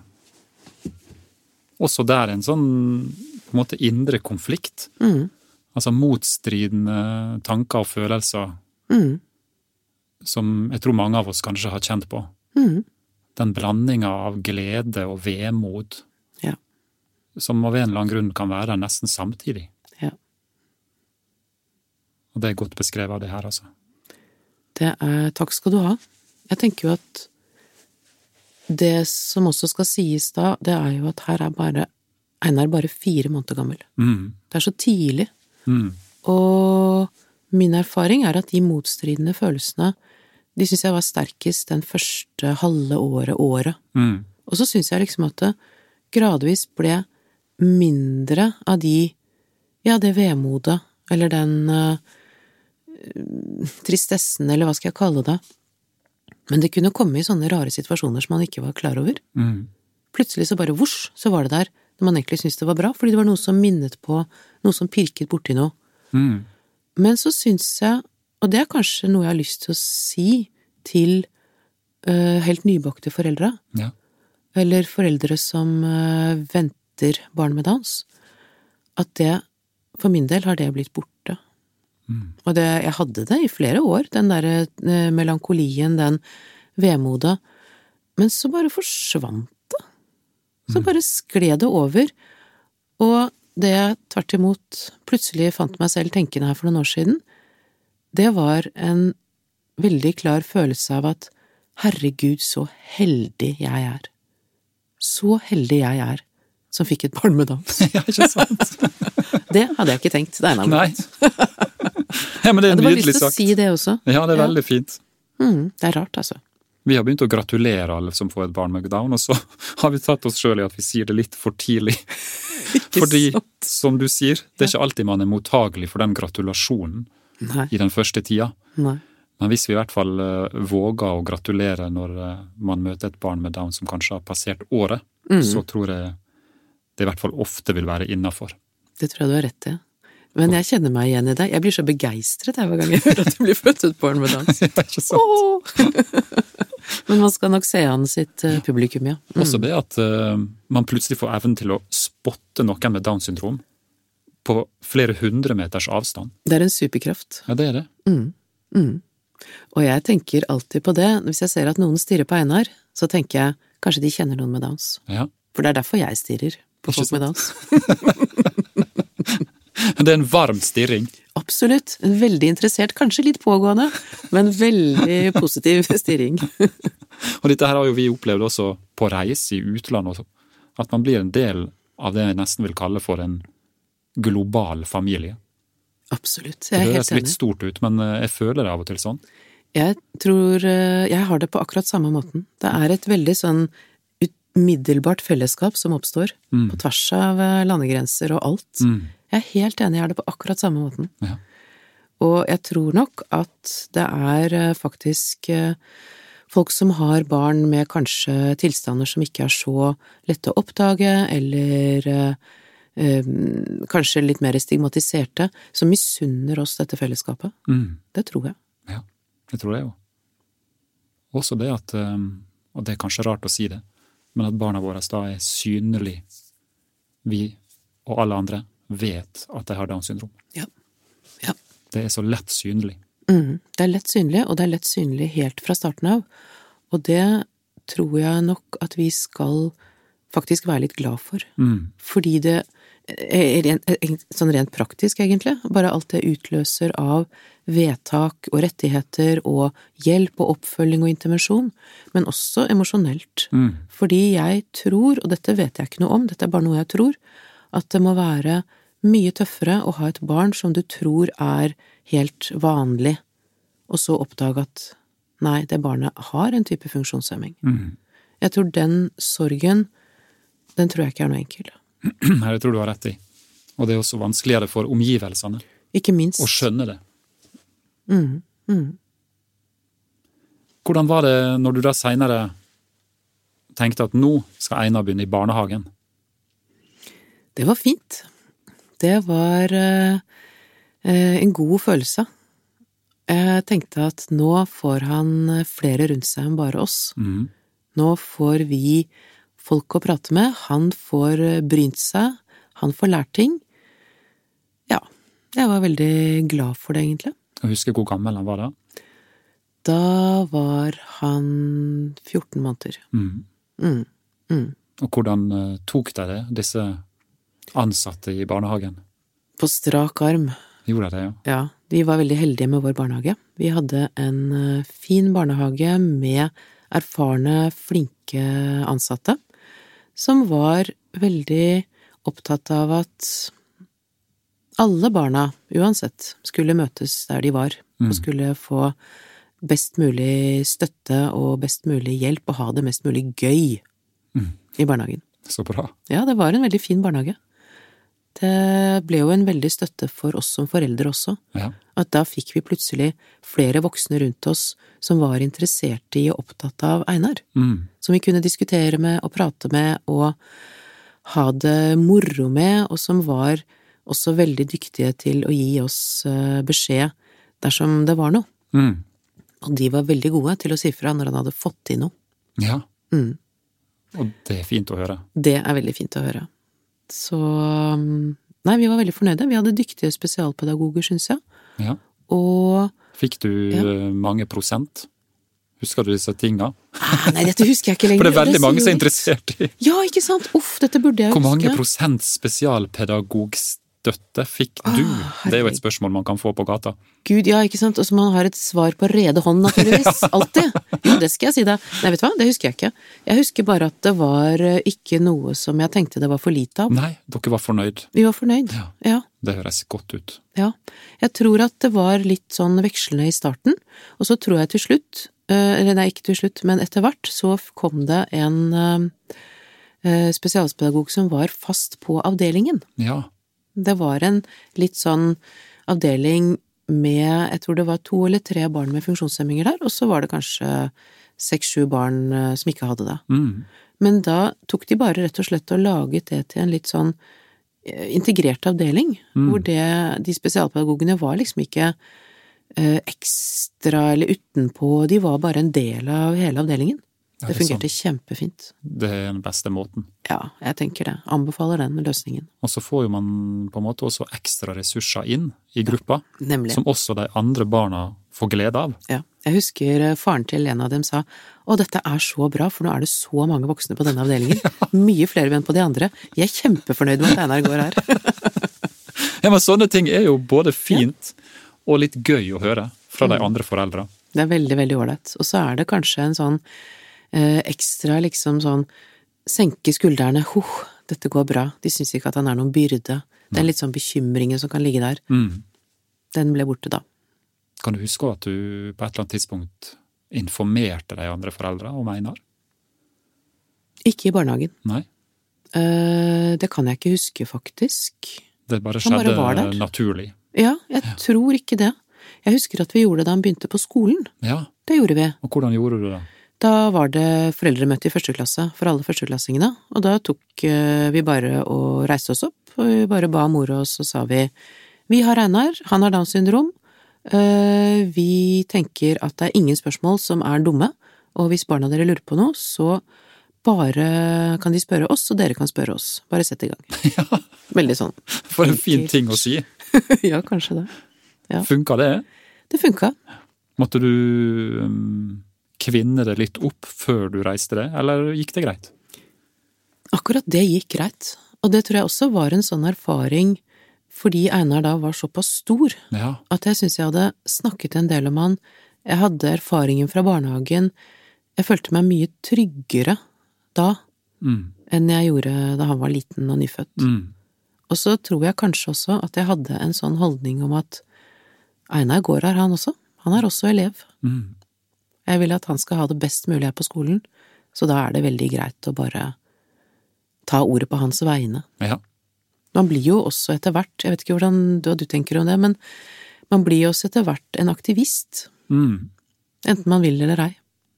[SPEAKER 2] Også der en sånn på en måte indre konflikt.
[SPEAKER 1] Mm,
[SPEAKER 2] Altså motstridende tanker og følelser
[SPEAKER 1] mm,
[SPEAKER 2] som jeg tror mange av oss kanskje har kjent på.
[SPEAKER 1] mm.
[SPEAKER 2] Den blandinga av glede og vemod
[SPEAKER 1] Ja.
[SPEAKER 2] som av en eller annen grunn kan være der nesten samtidig.
[SPEAKER 1] Ja.
[SPEAKER 2] Og det er godt beskrevet av det her, altså.
[SPEAKER 1] Det er Takk skal du ha. Jeg tenker jo at det som også skal sies da, det er jo at her er bare Einar bare fire måneder gammel.
[SPEAKER 2] Mm.
[SPEAKER 1] Det er så tidlig.
[SPEAKER 2] Mm.
[SPEAKER 1] Og min erfaring er at de motstridende følelsene, de syns jeg var sterkest den første halve året, året.
[SPEAKER 2] Mm.
[SPEAKER 1] Og så syns jeg liksom at det gradvis ble mindre av de ja, det vemodet, eller den uh, tristessen, eller hva skal jeg kalle det. Men det kunne komme i sånne rare situasjoner som man ikke var klar over.
[SPEAKER 2] Mm.
[SPEAKER 1] Plutselig så bare vosj, så var det der, når man egentlig syntes det var bra, fordi det var noe som minnet på, noe som pirket borti noe.
[SPEAKER 2] Mm.
[SPEAKER 1] Men så syns jeg, og det er kanskje noe jeg har lyst til å si til uh, helt nybakte foreldre,
[SPEAKER 2] Ja.
[SPEAKER 1] eller foreldre som uh, venter barn med dans, at det, for min del, har det blitt borte.
[SPEAKER 2] Mm.
[SPEAKER 1] Og det, jeg hadde det i flere år, den derre eh, melankolien, den vemodet, men så bare forsvant det. Så bare skled det over, og det jeg tvert imot plutselig fant meg selv tenkende her for noen år siden, det var en veldig klar følelse av at herregud, så heldig jeg er. Så heldig jeg er som fikk et barn med dans. [LAUGHS]
[SPEAKER 2] ja, ikke sant? [LAUGHS]
[SPEAKER 1] Det hadde jeg ikke tenkt. Det er
[SPEAKER 2] Nei. [LAUGHS] ja, men det
[SPEAKER 1] Jeg
[SPEAKER 2] er
[SPEAKER 1] hadde bare lyst til å si det også.
[SPEAKER 2] Ja, det er
[SPEAKER 1] Ja.
[SPEAKER 2] veldig fint.
[SPEAKER 1] Mm, det er rart, altså.
[SPEAKER 2] Vi har begynt å gratulere alle som får et barn med down, og så [LAUGHS] har vi tatt oss sjøl i at vi sier det litt for tidlig. [LAUGHS] Fordi,
[SPEAKER 1] sant?
[SPEAKER 2] som du sier, det er ikke alltid man er mottagelig for den gratulasjonen
[SPEAKER 1] Nei.
[SPEAKER 2] i den første tida.
[SPEAKER 1] Nei.
[SPEAKER 2] Men hvis vi i hvert fall eh, våger å gratulere når eh, man møter et barn med down som kanskje har passert året,
[SPEAKER 1] Mm.
[SPEAKER 2] så tror jeg det i hvert fall ofte vil være innafor.
[SPEAKER 1] Det tror jeg du har rett i. Men jeg kjenner meg igjen i det. Jeg blir så begeistret hver gang jeg hører at det blir født et barn med Downs.
[SPEAKER 2] ikke sant?
[SPEAKER 1] Oh! Men man skal nok se an sitt eh, publikum, ja. Mm.
[SPEAKER 2] Også det at uh, man plutselig får evnen til å spotte noen med Downs syndrom på flere hundre meters avstand.
[SPEAKER 1] Det er en superkraft.
[SPEAKER 2] Ja, det er det.
[SPEAKER 1] Mm. Mm. Og jeg tenker alltid på det. Hvis jeg ser at noen stirrer på Einar, så tenker jeg kanskje de kjenner noen med Downs.
[SPEAKER 2] Ja.
[SPEAKER 1] For det er derfor jeg stirrer på folk med Downs. [LAUGHS] [LAUGHS]
[SPEAKER 2] Det er en varm stirring.
[SPEAKER 1] Absolutt. En veldig interessert, kanskje litt pågående, men veldig [LAUGHS] positiv stirring. [LAUGHS]
[SPEAKER 2] Og dette her har jo vi opplevd også på reise i utlandet. At man blir en del av det jeg nesten vil kalle for en global familie.
[SPEAKER 1] Absolutt.
[SPEAKER 2] Det
[SPEAKER 1] Jeg er
[SPEAKER 2] høres litt stort ut, men eh, jeg føler det av og til sånn.
[SPEAKER 1] Jeg tror eh, jeg har det på akkurat samme måten. Det er et veldig sånn umiddelbart fellesskap som oppstår,
[SPEAKER 2] Mm.
[SPEAKER 1] på tvers av eh, landegrenser og alt.
[SPEAKER 2] Mm.
[SPEAKER 1] Jeg er helt enig, jeg er det på akkurat samme måten.
[SPEAKER 2] Ja.
[SPEAKER 1] Og jeg tror nok at det er eh, faktisk eh, folk som har barn med kanskje tilstander som ikke er så lette å oppdage, eller eh, eh, kanskje litt mer stigmatiserte, som misunner oss dette fellesskapet.
[SPEAKER 2] Mm.
[SPEAKER 1] Det tror jeg.
[SPEAKER 2] Ja, det tror jeg jo. Også det at, og det er kanskje rart å si det, men at barna våre da er synlig. Vi og alle andre vet at de har Downs syndrom.
[SPEAKER 1] Ja. Ja.
[SPEAKER 2] Det er så lett synlig.
[SPEAKER 1] Mm, det er lett synlig, og det er lett synlig helt fra starten av. Og det tror jeg nok at vi skal faktisk være litt glad for.
[SPEAKER 2] Mm.
[SPEAKER 1] Fordi det er rent, sånn rent praktisk, egentlig, bare alt det utløser av vedtak og rettigheter og hjelp og oppfølging og intervensjon, men også emosjonelt.
[SPEAKER 2] Mm.
[SPEAKER 1] Fordi jeg tror, og dette vet jeg ikke noe om, dette er bare noe jeg tror, at det må være mye tøffere å ha et barn som du tror er helt vanlig, og så oppdage at nei, det barnet har en type funksjonshemming.
[SPEAKER 2] Mm.
[SPEAKER 1] Jeg tror den sorgen, den tror jeg ikke er noe enkel. [CLEARS THROAT]
[SPEAKER 2] Nei, det tror du har rett i. Og det er også vanskeligere for omgivelsene
[SPEAKER 1] Ikke minst.
[SPEAKER 2] å skjønne det.
[SPEAKER 1] Mm, mm.
[SPEAKER 2] Hvordan var det når du da seinere tenkte at nå skal Einar begynne i barnehagen?
[SPEAKER 1] Det var fint. Det var eh, eh, en god følelse. Jeg tenkte at nå får han flere rundt seg enn bare oss.
[SPEAKER 2] Mm.
[SPEAKER 1] Nå får vi folk å prate med, han får eh, brynt seg, han får lært ting. Ja, jeg var veldig glad for det, egentlig.
[SPEAKER 2] Jeg husker hvor gammel han var da.
[SPEAKER 1] Da var han 14 måneder.
[SPEAKER 2] Mm.
[SPEAKER 1] Mm, mm.
[SPEAKER 2] Og hvordan eh, tok dere disse ansatte i barnehagen?
[SPEAKER 1] På strak arm.
[SPEAKER 2] Gjorde de det, ja?
[SPEAKER 1] Ja, vi var veldig heldige med vår barnehage. Vi hadde en eh, fin barnehage med erfarne, flinke ansatte, som var veldig opptatt av at alle barna, uansett, skulle møtes der de var, og
[SPEAKER 2] Mm.
[SPEAKER 1] skulle få best mulig støtte og best mulig hjelp, og ha det mest mulig gøy
[SPEAKER 2] Mm.
[SPEAKER 1] i barnehagen.
[SPEAKER 2] Så bra.
[SPEAKER 1] Ja, det var en veldig fin barnehage. Det ble jo en veldig støtte for oss som foreldre også.
[SPEAKER 2] Ja.
[SPEAKER 1] At da fikk vi plutselig flere voksne rundt oss som var interessert i og opptatt av Einar.
[SPEAKER 2] Mm.
[SPEAKER 1] Som vi kunne diskutere med og prate med og ha det moro med, og som var også veldig dyktige til å gi oss eh, beskjed dersom det var noe.
[SPEAKER 2] Mm.
[SPEAKER 1] Og de var veldig gode til å si fra når han hadde fått til noe.
[SPEAKER 2] Ja.
[SPEAKER 1] Mm.
[SPEAKER 2] Og det er fint å høre.
[SPEAKER 1] Det er veldig fint å høre. Så mm, Nei, vi var veldig fornøyde. Vi hadde dyktige spesialpedagoger, syns jeg.
[SPEAKER 2] Ja.
[SPEAKER 1] Og
[SPEAKER 2] Fikk du
[SPEAKER 1] Ja.
[SPEAKER 2] eh, mange prosent? Husker du disse tinga?
[SPEAKER 1] ah, Nei, dette husker jeg ikke lenger. [LAUGHS]
[SPEAKER 2] For det er veldig mange som er interessert i
[SPEAKER 1] Ja, ikke sant? Uff, dette burde jeg
[SPEAKER 2] Hvor mange
[SPEAKER 1] huske.
[SPEAKER 2] prosent spesialpedagogstøtte fikk du?
[SPEAKER 1] Åh,
[SPEAKER 2] det er jo et spørsmål man kan få på gata.
[SPEAKER 1] Gud, ja, ikke sant. Og så man har et svar på rede hånd, naturligvis. [LAUGHS] Alltid. Jo, det skal jeg si deg. Nei, vet du hva, det husker jeg ikke. Jeg husker bare at det var eh, ikke noe som jeg tenkte det var for lite av.
[SPEAKER 2] Nei, dere var fornøyd.
[SPEAKER 1] Vi var fornøyd.
[SPEAKER 2] Ja.
[SPEAKER 1] Ja.
[SPEAKER 2] Det høres godt ut.
[SPEAKER 1] Ja. Jeg tror at det var litt sånn vekslende i starten, og så tror jeg til slutt, eh, eller nei, ikke til slutt, men etter hvert, så kom det en eh, spesialpedagog som var fast på avdelingen.
[SPEAKER 2] Ja.
[SPEAKER 1] Det var en litt sånn avdeling med, jeg tror det var to eller tre barn med funksjonshemminger der, og så var det kanskje seks-sju barn eh, som ikke hadde det.
[SPEAKER 2] Mm.
[SPEAKER 1] Men da tok de bare rett og slett og laget det til en litt sånn eh, integrert avdeling,
[SPEAKER 2] Mm.
[SPEAKER 1] hvor det, de spesialpedagogene var liksom ikke eh, ekstra eller utenpå, de var bare en del av hele avdelingen.
[SPEAKER 2] Ja,
[SPEAKER 1] det
[SPEAKER 2] det er
[SPEAKER 1] fungerte kjempefint.
[SPEAKER 2] Det er den beste måten.
[SPEAKER 1] Ja, jeg tenker det. Anbefaler den løsningen.
[SPEAKER 2] Og så får jo man på en måte også ekstra ressurser inn i gruppa,
[SPEAKER 1] Nemlig.
[SPEAKER 2] som også de andre barna får glede av.
[SPEAKER 1] Ja. Jeg husker eh, faren til en av dem sa å, dette er så bra, for nå er det så mange voksne på denne avdelingen. [LAUGHS] Mye flere enn på de andre. Jeg er kjempefornøyd med at Einar går her. [LAUGHS]
[SPEAKER 2] Ja, men sånne ting er jo både fint og litt gøy å høre fra
[SPEAKER 1] Mm.
[SPEAKER 2] de andre foreldra.
[SPEAKER 1] Det er veldig, veldig ålreit. Og så er det kanskje en sånn ekstra liksom sånn senke skuldrene, huh, dette går bra. De syns ikke at han er noen byrde. Den litt sånn bekymringen som kan ligge der,
[SPEAKER 2] Mm.
[SPEAKER 1] den ble borte da.
[SPEAKER 2] Kan du huske at du på et eller annet tidspunkt informerte de andre foreldra om Einar?
[SPEAKER 1] Ikke i barnehagen.
[SPEAKER 2] Nei?
[SPEAKER 1] Eh, det kan jeg ikke huske, faktisk.
[SPEAKER 2] Det bare skjedde
[SPEAKER 1] bare
[SPEAKER 2] naturlig.
[SPEAKER 1] Ja, jeg tror ikke det. Jeg husker at vi gjorde det da han begynte på skolen.
[SPEAKER 2] Ja,
[SPEAKER 1] Det gjorde vi.
[SPEAKER 2] og hvordan gjorde du det?
[SPEAKER 1] Da var det foreldremøte i første klasse for alle førsteklassingene, og da tok eh, vi bare og reiste oss opp, og vi bare ba mor oss, og sa vi vi har Einar, han har Downs syndrom, eh, vi tenker at det er ingen spørsmål som er dumme, og hvis barna dere lurer på noe, så bare kan de spørre oss, og dere kan spørre oss. Bare sett i gang. [LAUGHS] Ja. Veldig sånn.
[SPEAKER 2] For en fin ting å si. [LAUGHS]
[SPEAKER 1] ja, kanskje det. Ja.
[SPEAKER 2] Funka det?
[SPEAKER 1] Det funka.
[SPEAKER 2] Måtte du um, kvinne det litt opp før du reiste det, eller gikk det greit?
[SPEAKER 1] Akkurat det gikk greit, og det tror jeg også var en sånn erfaring fordi Einar da var såpass stor
[SPEAKER 2] Ja.
[SPEAKER 1] at jeg syns jeg hadde snakket en del om han, jeg hadde erfaringen fra barnehagen, jeg følte meg mye tryggere da
[SPEAKER 2] Mm.
[SPEAKER 1] enn jeg gjorde da han var liten og nyfødt.
[SPEAKER 2] Mm.
[SPEAKER 1] Og så tror jeg kanskje også at jeg hadde en sånn holdning om at Einar går her, han også, han er også elev.
[SPEAKER 2] Mm.
[SPEAKER 1] Jeg vil at han skal ha det best mulig her på skolen, så da er det veldig greit å bare ta ordet på hans vegne.
[SPEAKER 2] Ja.
[SPEAKER 1] Man blir jo også etter hvert, jeg vet ikke hvordan du, du tenker om det, men man blir jo også etter hvert en aktivist.
[SPEAKER 2] Mm.
[SPEAKER 1] Enten man vil eller ei.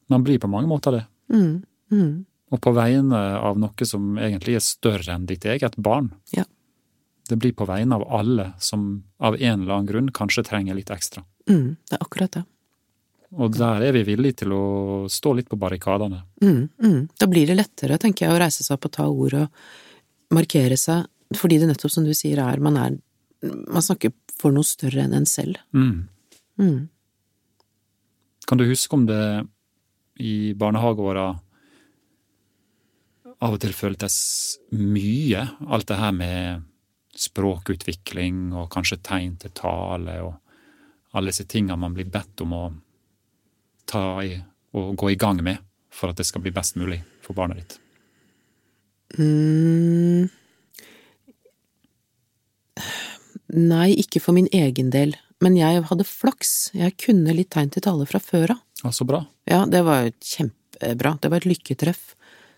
[SPEAKER 2] Man blir på mange måter det.
[SPEAKER 1] Mm, mm,
[SPEAKER 2] Og på vegne av noe som egentlig er større enn ditt eget barn.
[SPEAKER 1] Ja.
[SPEAKER 2] Det blir på vegne av alle som av en eller annen grunn kanskje trenger litt ekstra.
[SPEAKER 1] mm, det er akkurat det.
[SPEAKER 2] Og der er vi villige til å stå litt på barrikadene.
[SPEAKER 1] Mm, mm. Da blir det lettere, tenker jeg, å reise seg opp og ta ordet og markere seg, fordi det nettopp som du sier er, man er, man snakker for noe større enn en selv.
[SPEAKER 2] Mm.
[SPEAKER 1] Mm.
[SPEAKER 2] Kan du huske om det i barnehageåra av og til føltes mye, alt det her med språkutvikling og kanskje tegn til tale og alle disse tinga man blir bedt om å ta i og gå i gang med for at det skal bli best mulig for barnet ditt?
[SPEAKER 1] Mm. Nei, ikke for min egen del, men jeg hadde flaks, jeg kunne litt tegn til tale fra før av.
[SPEAKER 2] Ja, så bra.
[SPEAKER 1] Ja, det var kjempebra, det var et lykketreff.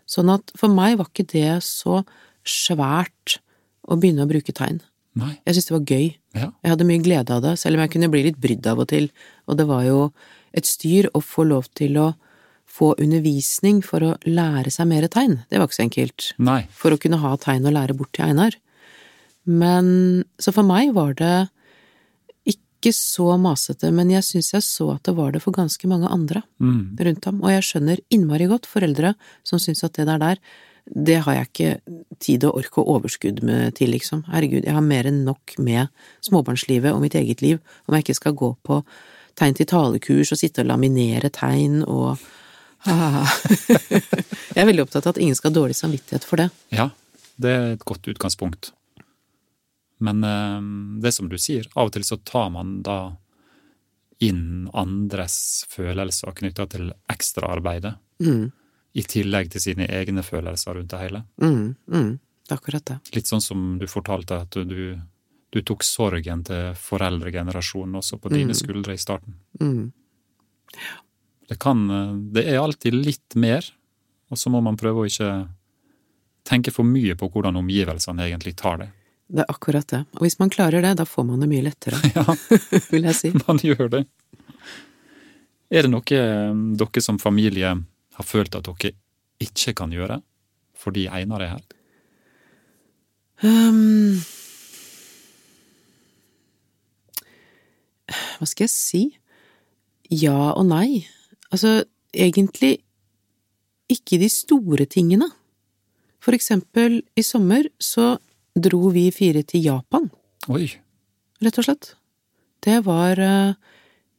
[SPEAKER 1] Sånn at for meg var ikke det så svært å begynne å bruke tegn.
[SPEAKER 2] Nei.
[SPEAKER 1] Jeg syntes det var gøy.
[SPEAKER 2] Ja.
[SPEAKER 1] Jeg hadde mye glede av det, selv om jeg kunne bli litt brydd av og til, og det var jo et styr å få lov til å få undervisning for å lære seg mer tegn. Det var ikke så enkelt.
[SPEAKER 2] Nei.
[SPEAKER 1] For å kunne ha tegn å lære bort til Einar. Men så for meg var det ikke så masete, men jeg syns jeg så at det var det for ganske mange andre
[SPEAKER 2] Mm.
[SPEAKER 1] rundt ham, og jeg skjønner innmari godt foreldre som syns at det der der, det har jeg ikke tid og ork og overskudd med til, liksom. Herregud, jeg har mer enn nok med småbarnslivet og mitt eget liv om jeg ikke skal gå på tegn til talekurs og sitte og laminere tegn og ah. [LAUGHS] Jeg er veldig opptatt av at ingen skal ha dårlig samvittighet for det.
[SPEAKER 2] Ja, det er et godt utgangspunkt. Men eh, det som du sier, av og til så tar man da inn andres følelser knytta til ekstraarbeidet,
[SPEAKER 1] Mm,
[SPEAKER 2] i tillegg til sine egne følelser rundt det hele.
[SPEAKER 1] mm, mm. Akkurat det.
[SPEAKER 2] Litt sånn som du fortalte at du, du tok sorgen til foreldregenerasjonen også på dine
[SPEAKER 1] Mm.
[SPEAKER 2] skuldre i starten.
[SPEAKER 1] Mm.
[SPEAKER 2] Det kan eh, Det er alltid litt mer, og så må man prøve å ikke tenke for mye på hvordan omgivelsene egentlig tar det.
[SPEAKER 1] Det er akkurat det. Og hvis man klarer det, da får man det mye lettere, [LAUGHS]
[SPEAKER 2] Ja, [LAUGHS]
[SPEAKER 1] vil jeg si. [LAUGHS]
[SPEAKER 2] man gjør det. Er det noe eh, dere som familie har følt at dere ikke kan gjøre fordi Einar er her?
[SPEAKER 1] Um, hva skal jeg si? Ja og nei. Altså, egentlig ikke de store tingene. For eksempel, i sommer så dro vi fire til Japan,
[SPEAKER 2] Oi,
[SPEAKER 1] rett og slett. Det var uh,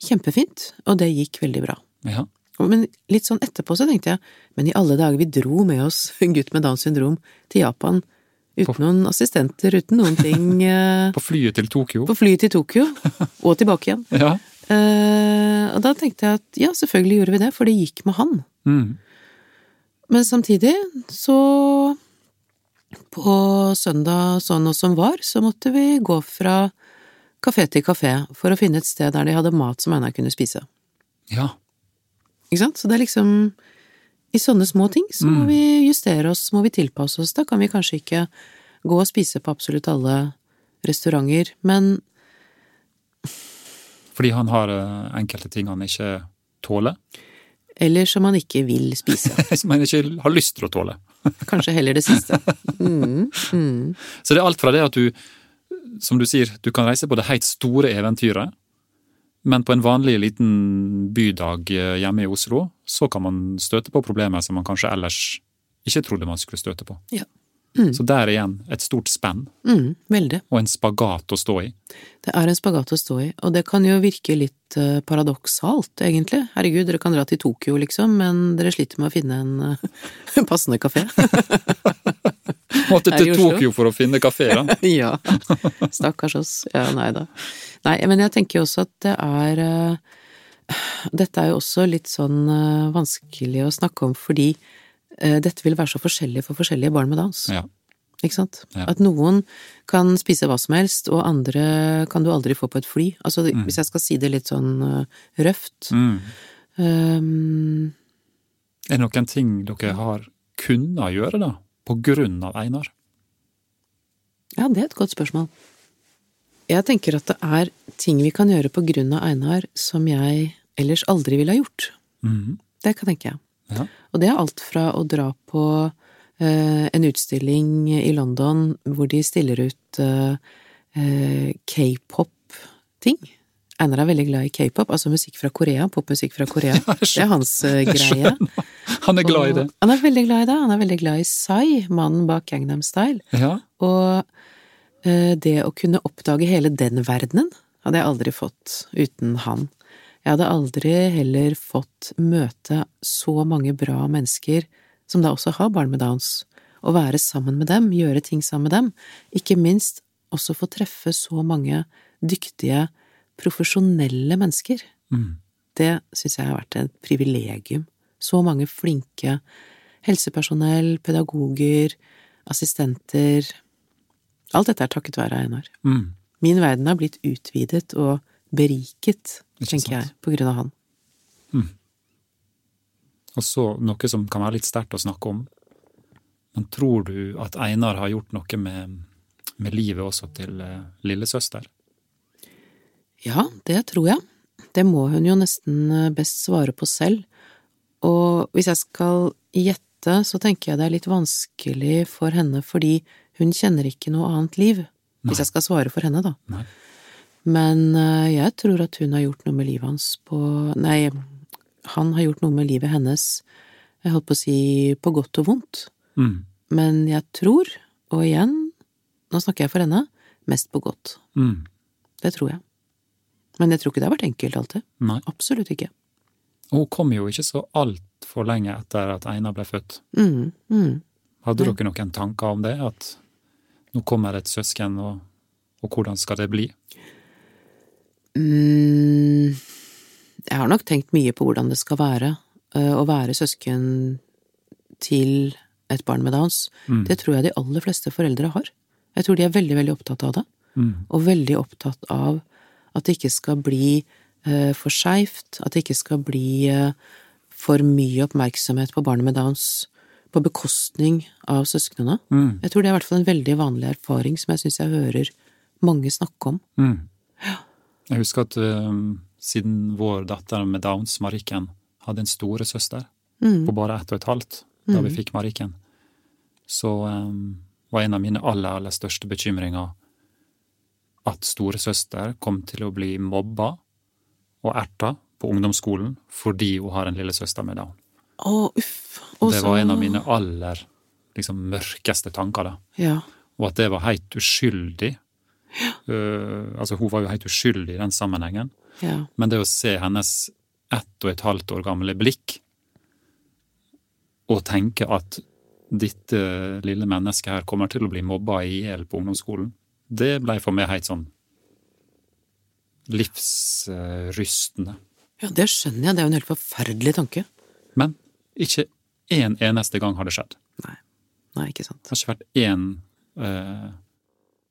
[SPEAKER 1] kjempefint, og det gikk veldig bra.
[SPEAKER 2] ja.
[SPEAKER 1] Men litt sånn etterpå så tenkte jeg, men i alle dager, vi dro med oss en [LAUGHS] gutt med Downs syndrom til Japan uten noen assistenter, uten noen ting, [LAUGHS] eh,
[SPEAKER 2] På flyet til Tokyo?
[SPEAKER 1] på flyet til Tokyo, og tilbake igjen. [LAUGHS]
[SPEAKER 2] Ja.
[SPEAKER 1] uh, og da tenkte jeg at ja, selvfølgelig gjorde vi det, for det gikk med han.
[SPEAKER 2] Mm.
[SPEAKER 1] Men samtidig så På søndag sånn og som var, så måtte vi gå fra kafé til kafé for å finne et sted der de hadde mat som Einar kunne spise.
[SPEAKER 2] ja.
[SPEAKER 1] Ikke sant? Så det er liksom I sånne små ting så må
[SPEAKER 2] Mm.
[SPEAKER 1] vi justere oss, må vi tilpasse oss. Da kan vi kanskje ikke gå og spise på absolutt alle restauranter, men
[SPEAKER 2] Fordi han har eh, enkelte ting han ikke tåler?
[SPEAKER 1] Eller som han ikke vil spise. [LAUGHS]
[SPEAKER 2] Som han ikke har lyst til å tåle. [LAUGHS]
[SPEAKER 1] Kanskje heller det siste. Mm, mm.
[SPEAKER 2] Så det er alt fra det at du, som du sier, du kan reise på det helt store eventyret, men på en vanlig liten bydag eh, hjemme i Oslo, så kan man støte på problemer som man kanskje ellers ikke trodde man skulle støte på.
[SPEAKER 1] Ja. Mm.
[SPEAKER 2] Så der igjen et stort spenn,
[SPEAKER 1] Mm, veldig.
[SPEAKER 2] og en spagat å stå i.
[SPEAKER 1] Det er en spagat å stå i, og det kan jo virke litt eh, paradoksalt, egentlig. Herregud, dere kan dra til Tokyo, liksom, men dere sliter med å finne en eh, [LAUGHS] passende kafé.
[SPEAKER 2] Måtte til Tokyo for å finne kafé, da. [LAUGHS]
[SPEAKER 1] ja. Stakkars oss. Ja, nei da. Nei, men jeg tenker jo også at det er eh, Dette er jo også litt sånn eh, vanskelig å snakke om fordi eh, dette vil være så forskjellig for forskjellige barn med Downs.
[SPEAKER 2] Ja.
[SPEAKER 1] Ikke sant?
[SPEAKER 2] Ja.
[SPEAKER 1] At noen kan spise hva som helst, og andre kan du aldri få på et fly. Altså, hvis jeg skal si det litt sånn røft.
[SPEAKER 2] Mm.
[SPEAKER 1] um,
[SPEAKER 2] Er det noen ting dere har kunnet gjøre, da? På grunn av Einar?
[SPEAKER 1] Ja, det er et godt spørsmål. Jeg tenker at det er ting vi kan gjøre på grunn av Einar som jeg ellers aldri ville ha gjort.
[SPEAKER 2] Mm.
[SPEAKER 1] Det kan tenke jeg.
[SPEAKER 2] Ja.
[SPEAKER 1] Og det er alt fra å dra på eh, en utstilling i London hvor de stiller ut eh, eh, k-pop-ting. Einar er veldig glad i k-pop, altså musikk fra Korea, popmusikk fra Korea. [LAUGHS] Det er hans uh, greie.
[SPEAKER 2] Han er glad i det.
[SPEAKER 1] Han er veldig glad i det. Han er veldig glad i Psy, mannen bak Gangnam Style.
[SPEAKER 2] Ja.
[SPEAKER 1] Og det å kunne oppdage hele den verdenen hadde jeg aldri fått uten han. Jeg hadde aldri heller fått møte så mange bra mennesker som da også har barn med Downs, og være sammen med dem, gjøre ting sammen med dem. Ikke minst også få treffe så mange dyktige, profesjonelle mennesker.
[SPEAKER 2] Mm.
[SPEAKER 1] Det syns jeg har vært et privilegium. Så mange flinke helsepersonell, pedagoger, assistenter Alt dette er takket være Einar.
[SPEAKER 2] Mm.
[SPEAKER 1] Min verden har blitt utvidet og beriket, tenker jeg, på grunn av han.
[SPEAKER 2] Og så noe som kan være litt sterkt å snakke om. Men tror du at Einar har gjort noe med med livet også til uh, lillesøster?
[SPEAKER 1] Ja, det tror jeg. Det må hun jo nesten eh, best svare på selv. Og hvis jeg skal gjette, så tenker jeg det er litt vanskelig for henne fordi hun kjenner ikke noe annet liv.
[SPEAKER 2] Nei.
[SPEAKER 1] Hvis jeg skal svare for henne, da.
[SPEAKER 2] Nei.
[SPEAKER 1] Men eh, jeg tror at hun har gjort noe med livet hans på Nei, han har gjort noe med livet hennes, jeg holdt på å si på godt og vondt.
[SPEAKER 2] Mm.
[SPEAKER 1] Men jeg tror, og igjen, nå snakker jeg for henne, mest på godt.
[SPEAKER 2] Mm.
[SPEAKER 1] Det tror jeg. Men jeg tror ikke det har vært enkelt alltid.
[SPEAKER 2] Nei.
[SPEAKER 1] Absolutt ikke.
[SPEAKER 2] Og hun kom jo ikke så altfor lenge etter at Einar ble født.
[SPEAKER 1] Mm, mm.
[SPEAKER 2] Hadde dere noen tanker om det? At nå kommer et søsken, og, og hvordan skal det bli?
[SPEAKER 1] Mm, jeg har nok tenkt mye på hvordan det skal være eh, å være søsken til et barn med Downs.
[SPEAKER 2] Mm.
[SPEAKER 1] Det tror jeg de aller fleste foreldre har. Jeg tror de er veldig, veldig opptatt av det.
[SPEAKER 2] Mm.
[SPEAKER 1] Og veldig opptatt av at det ikke skal bli uh, for skeivt, at det ikke skal bli uh, for mye oppmerksomhet på barnet med Downs på bekostning av søsknene.
[SPEAKER 2] Mm.
[SPEAKER 1] Jeg tror det er i hvert fall en veldig vanlig erfaring som jeg syns jeg hører mange snakke om.
[SPEAKER 2] Mm. Jeg husker at øhm, siden vår datter med Downs, Marikken, hadde en storesøster
[SPEAKER 1] Mm.
[SPEAKER 2] på bare ett og et halvt da vi fikk Marikken, så um, var en av mine aller, aller største bekymringer at storesøster kom til å bli mobba og erta på ungdomsskolen fordi hun har en lillesøster med Down.
[SPEAKER 1] Å, uff. Og
[SPEAKER 2] Det var en av mine aller liksom, mørkeste tanker, da.
[SPEAKER 1] Ja.
[SPEAKER 2] Og at det var helt uskyldig. Øh, altså, hun var jo helt uskyldig i den sammenhengen.
[SPEAKER 1] ja.
[SPEAKER 2] Men det å se hennes ett og et halvt år gamle blikk, og tenke at dette lille mennesket her kommer til å bli mobba i hjel på ungdomsskolen, det ble for meg helt sånn livsrystende.
[SPEAKER 1] ja, det skjønner jeg. Det er jo en helt forferdelig tanke.
[SPEAKER 2] Men ikke én eneste gang har det skjedd.
[SPEAKER 1] Nei. Nei, ikke sant.
[SPEAKER 2] Det har ikke vært én eh,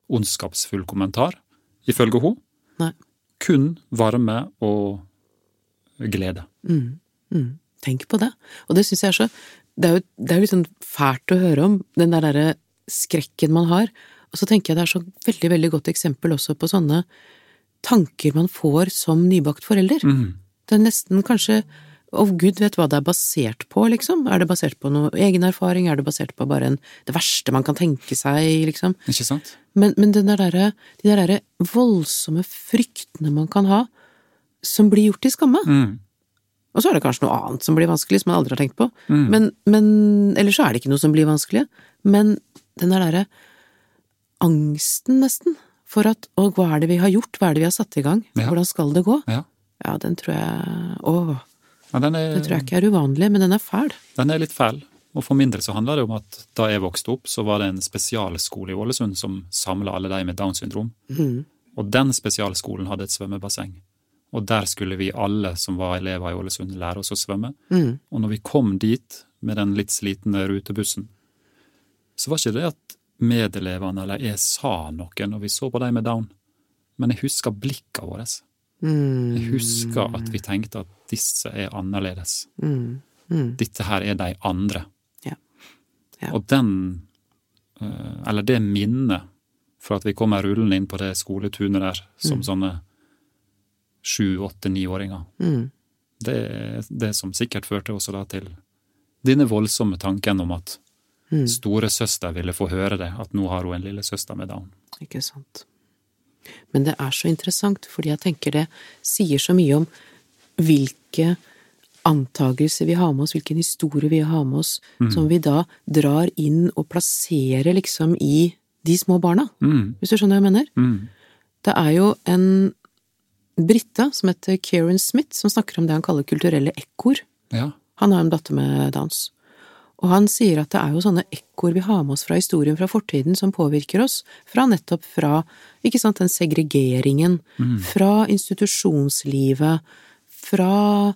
[SPEAKER 2] ondskapsfull kommentar, ifølge hun.
[SPEAKER 1] Nei.
[SPEAKER 2] Kun varme og glede.
[SPEAKER 1] Mm. Mm. Tenk på det. Og det syns jeg er så Det er jo, det er jo litt sånn fælt å høre om, den der derre skrekken man har. Og så tenker jeg det er så veldig, veldig godt eksempel også på sånne tanker man får som nybakt forelder.
[SPEAKER 2] Mm.
[SPEAKER 1] Det er nesten kanskje Og gud vet hva det er basert på, liksom. Er det basert på noe egen erfaring? Er det basert på bare en, det verste man kan tenke seg, liksom?
[SPEAKER 2] Ikke sant?
[SPEAKER 1] Men, men den der de der der voldsomme fryktene man kan ha, som blir gjort til skamme.
[SPEAKER 2] Mm.
[SPEAKER 1] Og så er det kanskje noe annet som blir vanskelig, som man aldri har tenkt på.
[SPEAKER 2] Mm.
[SPEAKER 1] Men, men Eller så er det ikke noe som blir vanskelig. Men den der derre angsten, nesten, for at Og hva er det vi har gjort? Hva er det vi har satt i gang?
[SPEAKER 2] Ja.
[SPEAKER 1] Hvordan skal det gå?
[SPEAKER 2] Ja.
[SPEAKER 1] Ja, den tror jeg Å,
[SPEAKER 2] ja den, er,
[SPEAKER 1] det tror jeg ikke er uvanlig, men den er fæl.
[SPEAKER 2] den er litt fæl. Og for min del så handler det om at da jeg vokste opp, så var det en spesialskole i Ålesund som samla alle de med Downs syndrom.
[SPEAKER 1] Mm.
[SPEAKER 2] Og den spesialskolen hadde et svømmebasseng. Og der skulle vi alle som var elever i Ålesund, lære oss å svømme.
[SPEAKER 1] Mm.
[SPEAKER 2] Og når vi kom dit med den litt slitne rutebussen, så var ikke det at medelevene eller jeg sa noe når vi så på de med down, men jeg husker blikkene våre.
[SPEAKER 1] Mhm.
[SPEAKER 2] Jeg husker at vi tenkte at disse er annerledes.
[SPEAKER 1] Mm. Mm.
[SPEAKER 2] Dette her er de andre.
[SPEAKER 1] Ja. Ja.
[SPEAKER 2] Og den, eh, eller det minnet for at vi kommer rullende inn på det skoletunet der som sånne sju, åtte, niåringer,
[SPEAKER 1] Mhm.
[SPEAKER 2] det er det som sikkert førte også da til denne voldsomme tanken om at
[SPEAKER 1] Mm.
[SPEAKER 2] storesøster ville få høre det, at nå har hun en lillesøster med down.
[SPEAKER 1] Ikke sant. Men det er så interessant, fordi jeg tenker det sier så mye om hvilke antagelser vi har med oss, hvilken historie vi har med oss, som vi da drar inn og plasserer liksom i de små barna,
[SPEAKER 2] Mm,
[SPEAKER 1] hvis du skjønner hva jeg mener?
[SPEAKER 2] mm,
[SPEAKER 1] Det er jo en brite som heter Kieran Smith, som snakker om det han kaller kulturelle ekkoer.
[SPEAKER 2] ja.
[SPEAKER 1] Han har en datter med Downs. Og han sier at det er jo sånne ekkoer vi har med oss fra historien fra fortiden som påvirker oss, fra nettopp fra, ikke sant, den segregeringen, fra institusjonslivet, fra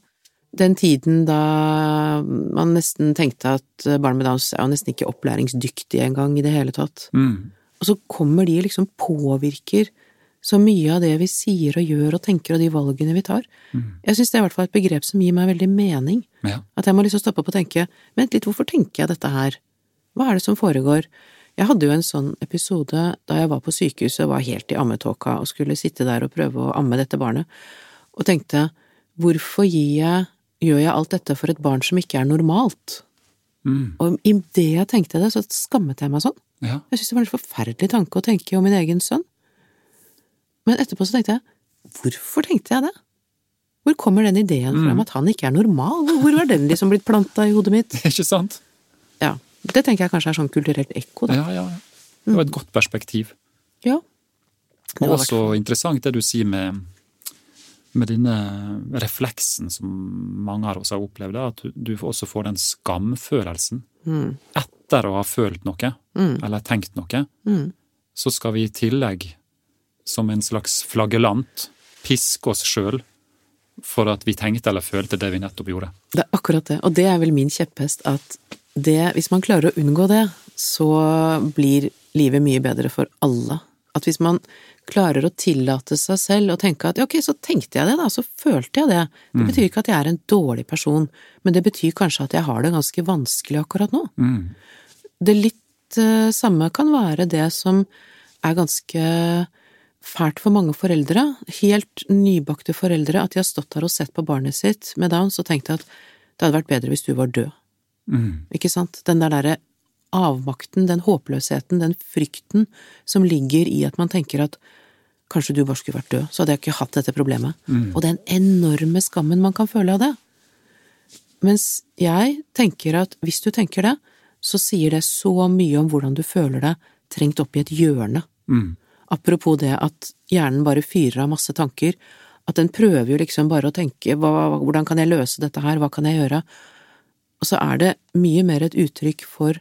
[SPEAKER 1] den tiden da man nesten tenkte at barn med Downs er jo nesten ikke opplæringsdyktige engang i det hele tatt.
[SPEAKER 2] Mm,
[SPEAKER 1] Og så kommer de liksom påvirker så mye av det vi sier og gjør og tenker og de valgene vi tar. Jeg syns det er i hvert fall et begrep som gir meg veldig mening.
[SPEAKER 2] ja.
[SPEAKER 1] At jeg må liksom stoppe opp og tenke, vent litt, hvorfor tenker jeg dette her? Hva er det som foregår? Jeg hadde jo en sånn episode da jeg var på sykehuset, og var helt i ammetåka og skulle sitte der og prøve å amme dette barnet, og tenkte hvorfor jeg, gjør jeg alt dette for et barn som ikke er normalt?
[SPEAKER 2] Mm.
[SPEAKER 1] Og idet jeg tenkte det, så skammet jeg meg sånn.
[SPEAKER 2] Ja.
[SPEAKER 1] Jeg syntes det var en forferdelig tanke å tenke om min egen sønn. Men etterpå så tenkte jeg, hvorfor tenkte jeg det? Hvor kommer den ideen fra om at han ikke er normal? Hvor var den liksom blitt planta i hodet mitt? [LAUGHS]
[SPEAKER 2] Ikke sant?
[SPEAKER 1] Ja, det tenker jeg kanskje er sånn kulturelt ekko, da.
[SPEAKER 2] Ja, ja. Det var et godt perspektiv.
[SPEAKER 1] Ja.
[SPEAKER 2] Og også interessant det du sier med, med denne refleksen som mange av oss har opplevd, at du, du også får den skamfølelsen.
[SPEAKER 1] Mm.
[SPEAKER 2] Etter å ha følt noe, eller tenkt noe,
[SPEAKER 1] Mm.
[SPEAKER 2] så skal vi i tillegg, som en slags flaggelant piske oss sjøl for at vi tenkte eller følte det vi nettopp gjorde.
[SPEAKER 1] Det er akkurat det, og det er vel min kjepphest, at det, hvis man klarer å unngå det, så blir livet mye bedre for alle. At hvis man klarer å tillate seg selv å tenke at ok, så tenkte jeg det, da, så følte jeg det. Det betyr ikke at jeg er en dårlig person, men det betyr kanskje at jeg har det ganske vanskelig akkurat nå.
[SPEAKER 2] Mm.
[SPEAKER 1] Det litt uh, samme kan være det som er ganske fælt for mange foreldre, helt nybakte foreldre, at de har stått der og sett på barnet sitt med Downs og tenkt at det hadde vært bedre hvis du var død.
[SPEAKER 2] Mm.
[SPEAKER 1] Ikke sant? Den der derre avmakten, den håpløsheten, den frykten som ligger i at man tenker at kanskje du bare skulle vært død, så hadde jeg ikke hatt dette problemet. Og den enorme skammen man kan føle av det. Mens jeg tenker at hvis du tenker det, så sier det så mye om hvordan du føler deg trengt opp i et hjørne.
[SPEAKER 2] Mm.
[SPEAKER 1] Apropos det at hjernen bare fyrer av masse tanker, at den prøver jo liksom bare å tenke hva, hvordan kan jeg løse dette her, hva kan jeg gjøre? Og så er det mye mer et uttrykk for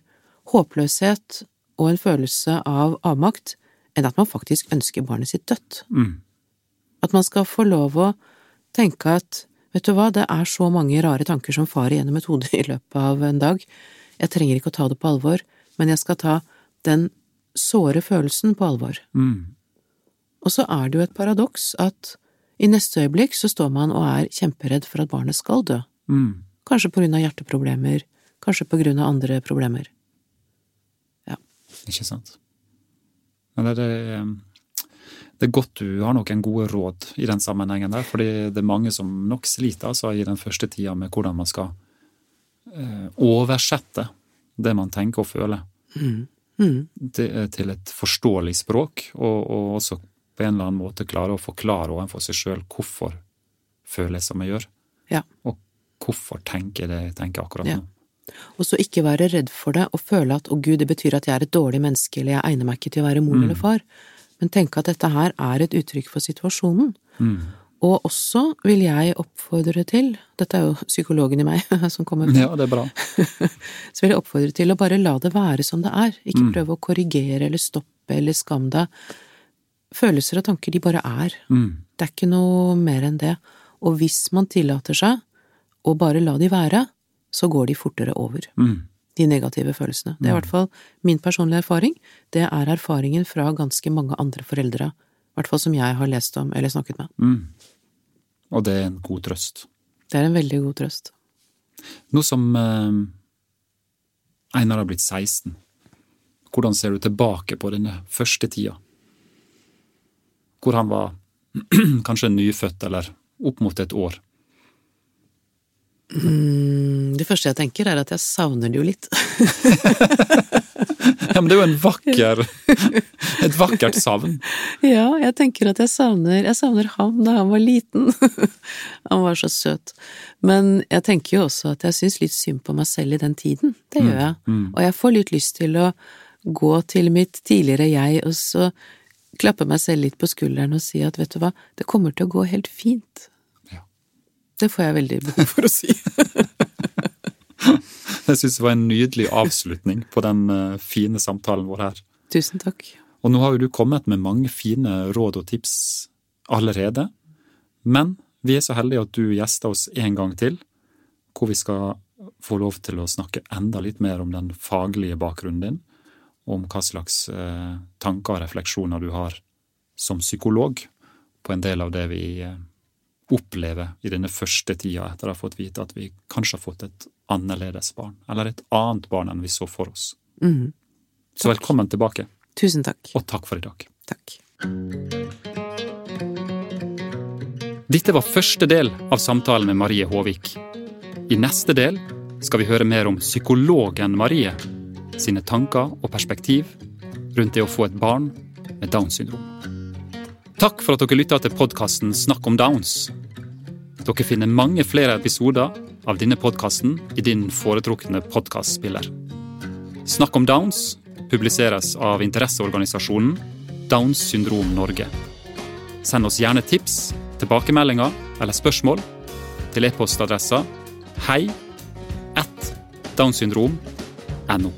[SPEAKER 1] håpløshet og en følelse av avmakt enn at man faktisk ønsker barnet sitt dødt.
[SPEAKER 2] Mm.
[SPEAKER 1] At man skal få lov å tenke at vet du hva, det er så mange rare tanker som farer gjennom et hode i løpet av en dag, jeg trenger ikke å ta det på alvor, men jeg skal ta den såre følelsen på alvor.
[SPEAKER 2] Mm.
[SPEAKER 1] Og så er det jo et paradoks at i neste øyeblikk så står man og er kjemperedd for at barnet skal dø.
[SPEAKER 2] Mm.
[SPEAKER 1] Kanskje på grunn av hjerteproblemer, kanskje på grunn av andre problemer. Ja.
[SPEAKER 2] Ikke sant? Men det, det er godt du har noen gode råd i den sammenhengen der, fordi det er mange som nok sliter altså, i den første tida med hvordan man skal eh, oversette det man tenker og føler,
[SPEAKER 1] Mm. Mm.
[SPEAKER 2] til, til et forståelig språk, og, og også på en eller annen måte klare å forklare overfor seg sjøl hvorfor føler jeg som jeg gjør,
[SPEAKER 1] Ja.
[SPEAKER 2] og hvorfor tenker jeg det jeg tenker akkurat
[SPEAKER 1] Ja.
[SPEAKER 2] nå.
[SPEAKER 1] Og så ikke være redd for det og føle at å gud, det betyr at jeg er et dårlig menneske eller jeg egner meg ikke til å være mor eller far, men tenke at dette her er et uttrykk for situasjonen.
[SPEAKER 2] Mm.
[SPEAKER 1] Og også vil jeg oppfordre til, dette er jo psykologen i meg [LAUGHS] som kommer med
[SPEAKER 2] Ja, det er bra. [LAUGHS]
[SPEAKER 1] så vil jeg oppfordre til å bare la det være som det er, ikke prøve å korrigere eller stoppe eller skam deg. Følelser og tanker, de bare er.
[SPEAKER 2] Mm.
[SPEAKER 1] Det er ikke noe mer enn det. Og hvis man tillater seg å bare la de være, så går de fortere over,
[SPEAKER 2] Mm.
[SPEAKER 1] de negative følelsene. Det er i hvert fall min personlige erfaring. Det er erfaringen fra ganske mange andre foreldre, i hvert fall som jeg har lest om eller snakket med.
[SPEAKER 2] Og det er en god trøst.
[SPEAKER 1] Det er en veldig god trøst.
[SPEAKER 2] Nå som eh, Einar har blitt 16, hvordan ser du tilbake på denne første tida? Hvor han var [CLEARS THROAT] kanskje nyfødt, eller opp mot et år.
[SPEAKER 1] Mm, det første jeg tenker, er at jeg savner det jo litt. [LAUGHS]
[SPEAKER 2] Ja, men det er jo en vakker [LAUGHS] Et vakkert savn.
[SPEAKER 1] Ja, jeg tenker at jeg savner Jeg savner ham da han var liten. [LAUGHS] Han var så søt. Men jeg tenker jo også at jeg syns litt synd på meg selv i den tiden. Det gjør jeg. Og jeg får litt lyst til å gå til mitt tidligere jeg og så klappe meg selv litt på skulderen og si at vet du hva, det kommer til å gå helt fint. Det får jeg veldig behov for å si. [LAUGHS]
[SPEAKER 2] Jeg syns det var en nydelig avslutning på den eh, fine samtalen vår her.
[SPEAKER 1] Tusen takk.
[SPEAKER 2] Og nå har jo du kommet med mange fine råd og tips allerede, men vi er så heldige at du gjester oss en gang til, hvor vi skal få lov til å snakke enda litt mer om den faglige bakgrunnen din, om hva slags eh, tanker og refleksjoner du har som psykolog på en del av det vi eh, opplever i denne første tida etter å ha fått vite at vi kanskje har fått et annerledes barn, eller et annet barn enn vi så for oss.
[SPEAKER 1] Mm.
[SPEAKER 2] Så velkommen tilbake,
[SPEAKER 1] Tusen takk.
[SPEAKER 2] og takk for i dag.
[SPEAKER 1] Takk.
[SPEAKER 2] Dette var første del av samtalen med Marie Håvik. I neste del skal vi høre mer om psykologen Marie sine tanker og perspektiv rundt det å få et barn med Downs syndrom. Takk for at dere lytta til podkasten Snakk om Downs. Dere finner mange flere episoder av denne podkasten i din foretrukne podkastspiller. Snakk om Downs publiseres av interesseorganisasjonen Downs syndrom Norge. Send oss gjerne tips, tilbakemeldinger eller spørsmål til e-postadressa hei at downsyndrom.no.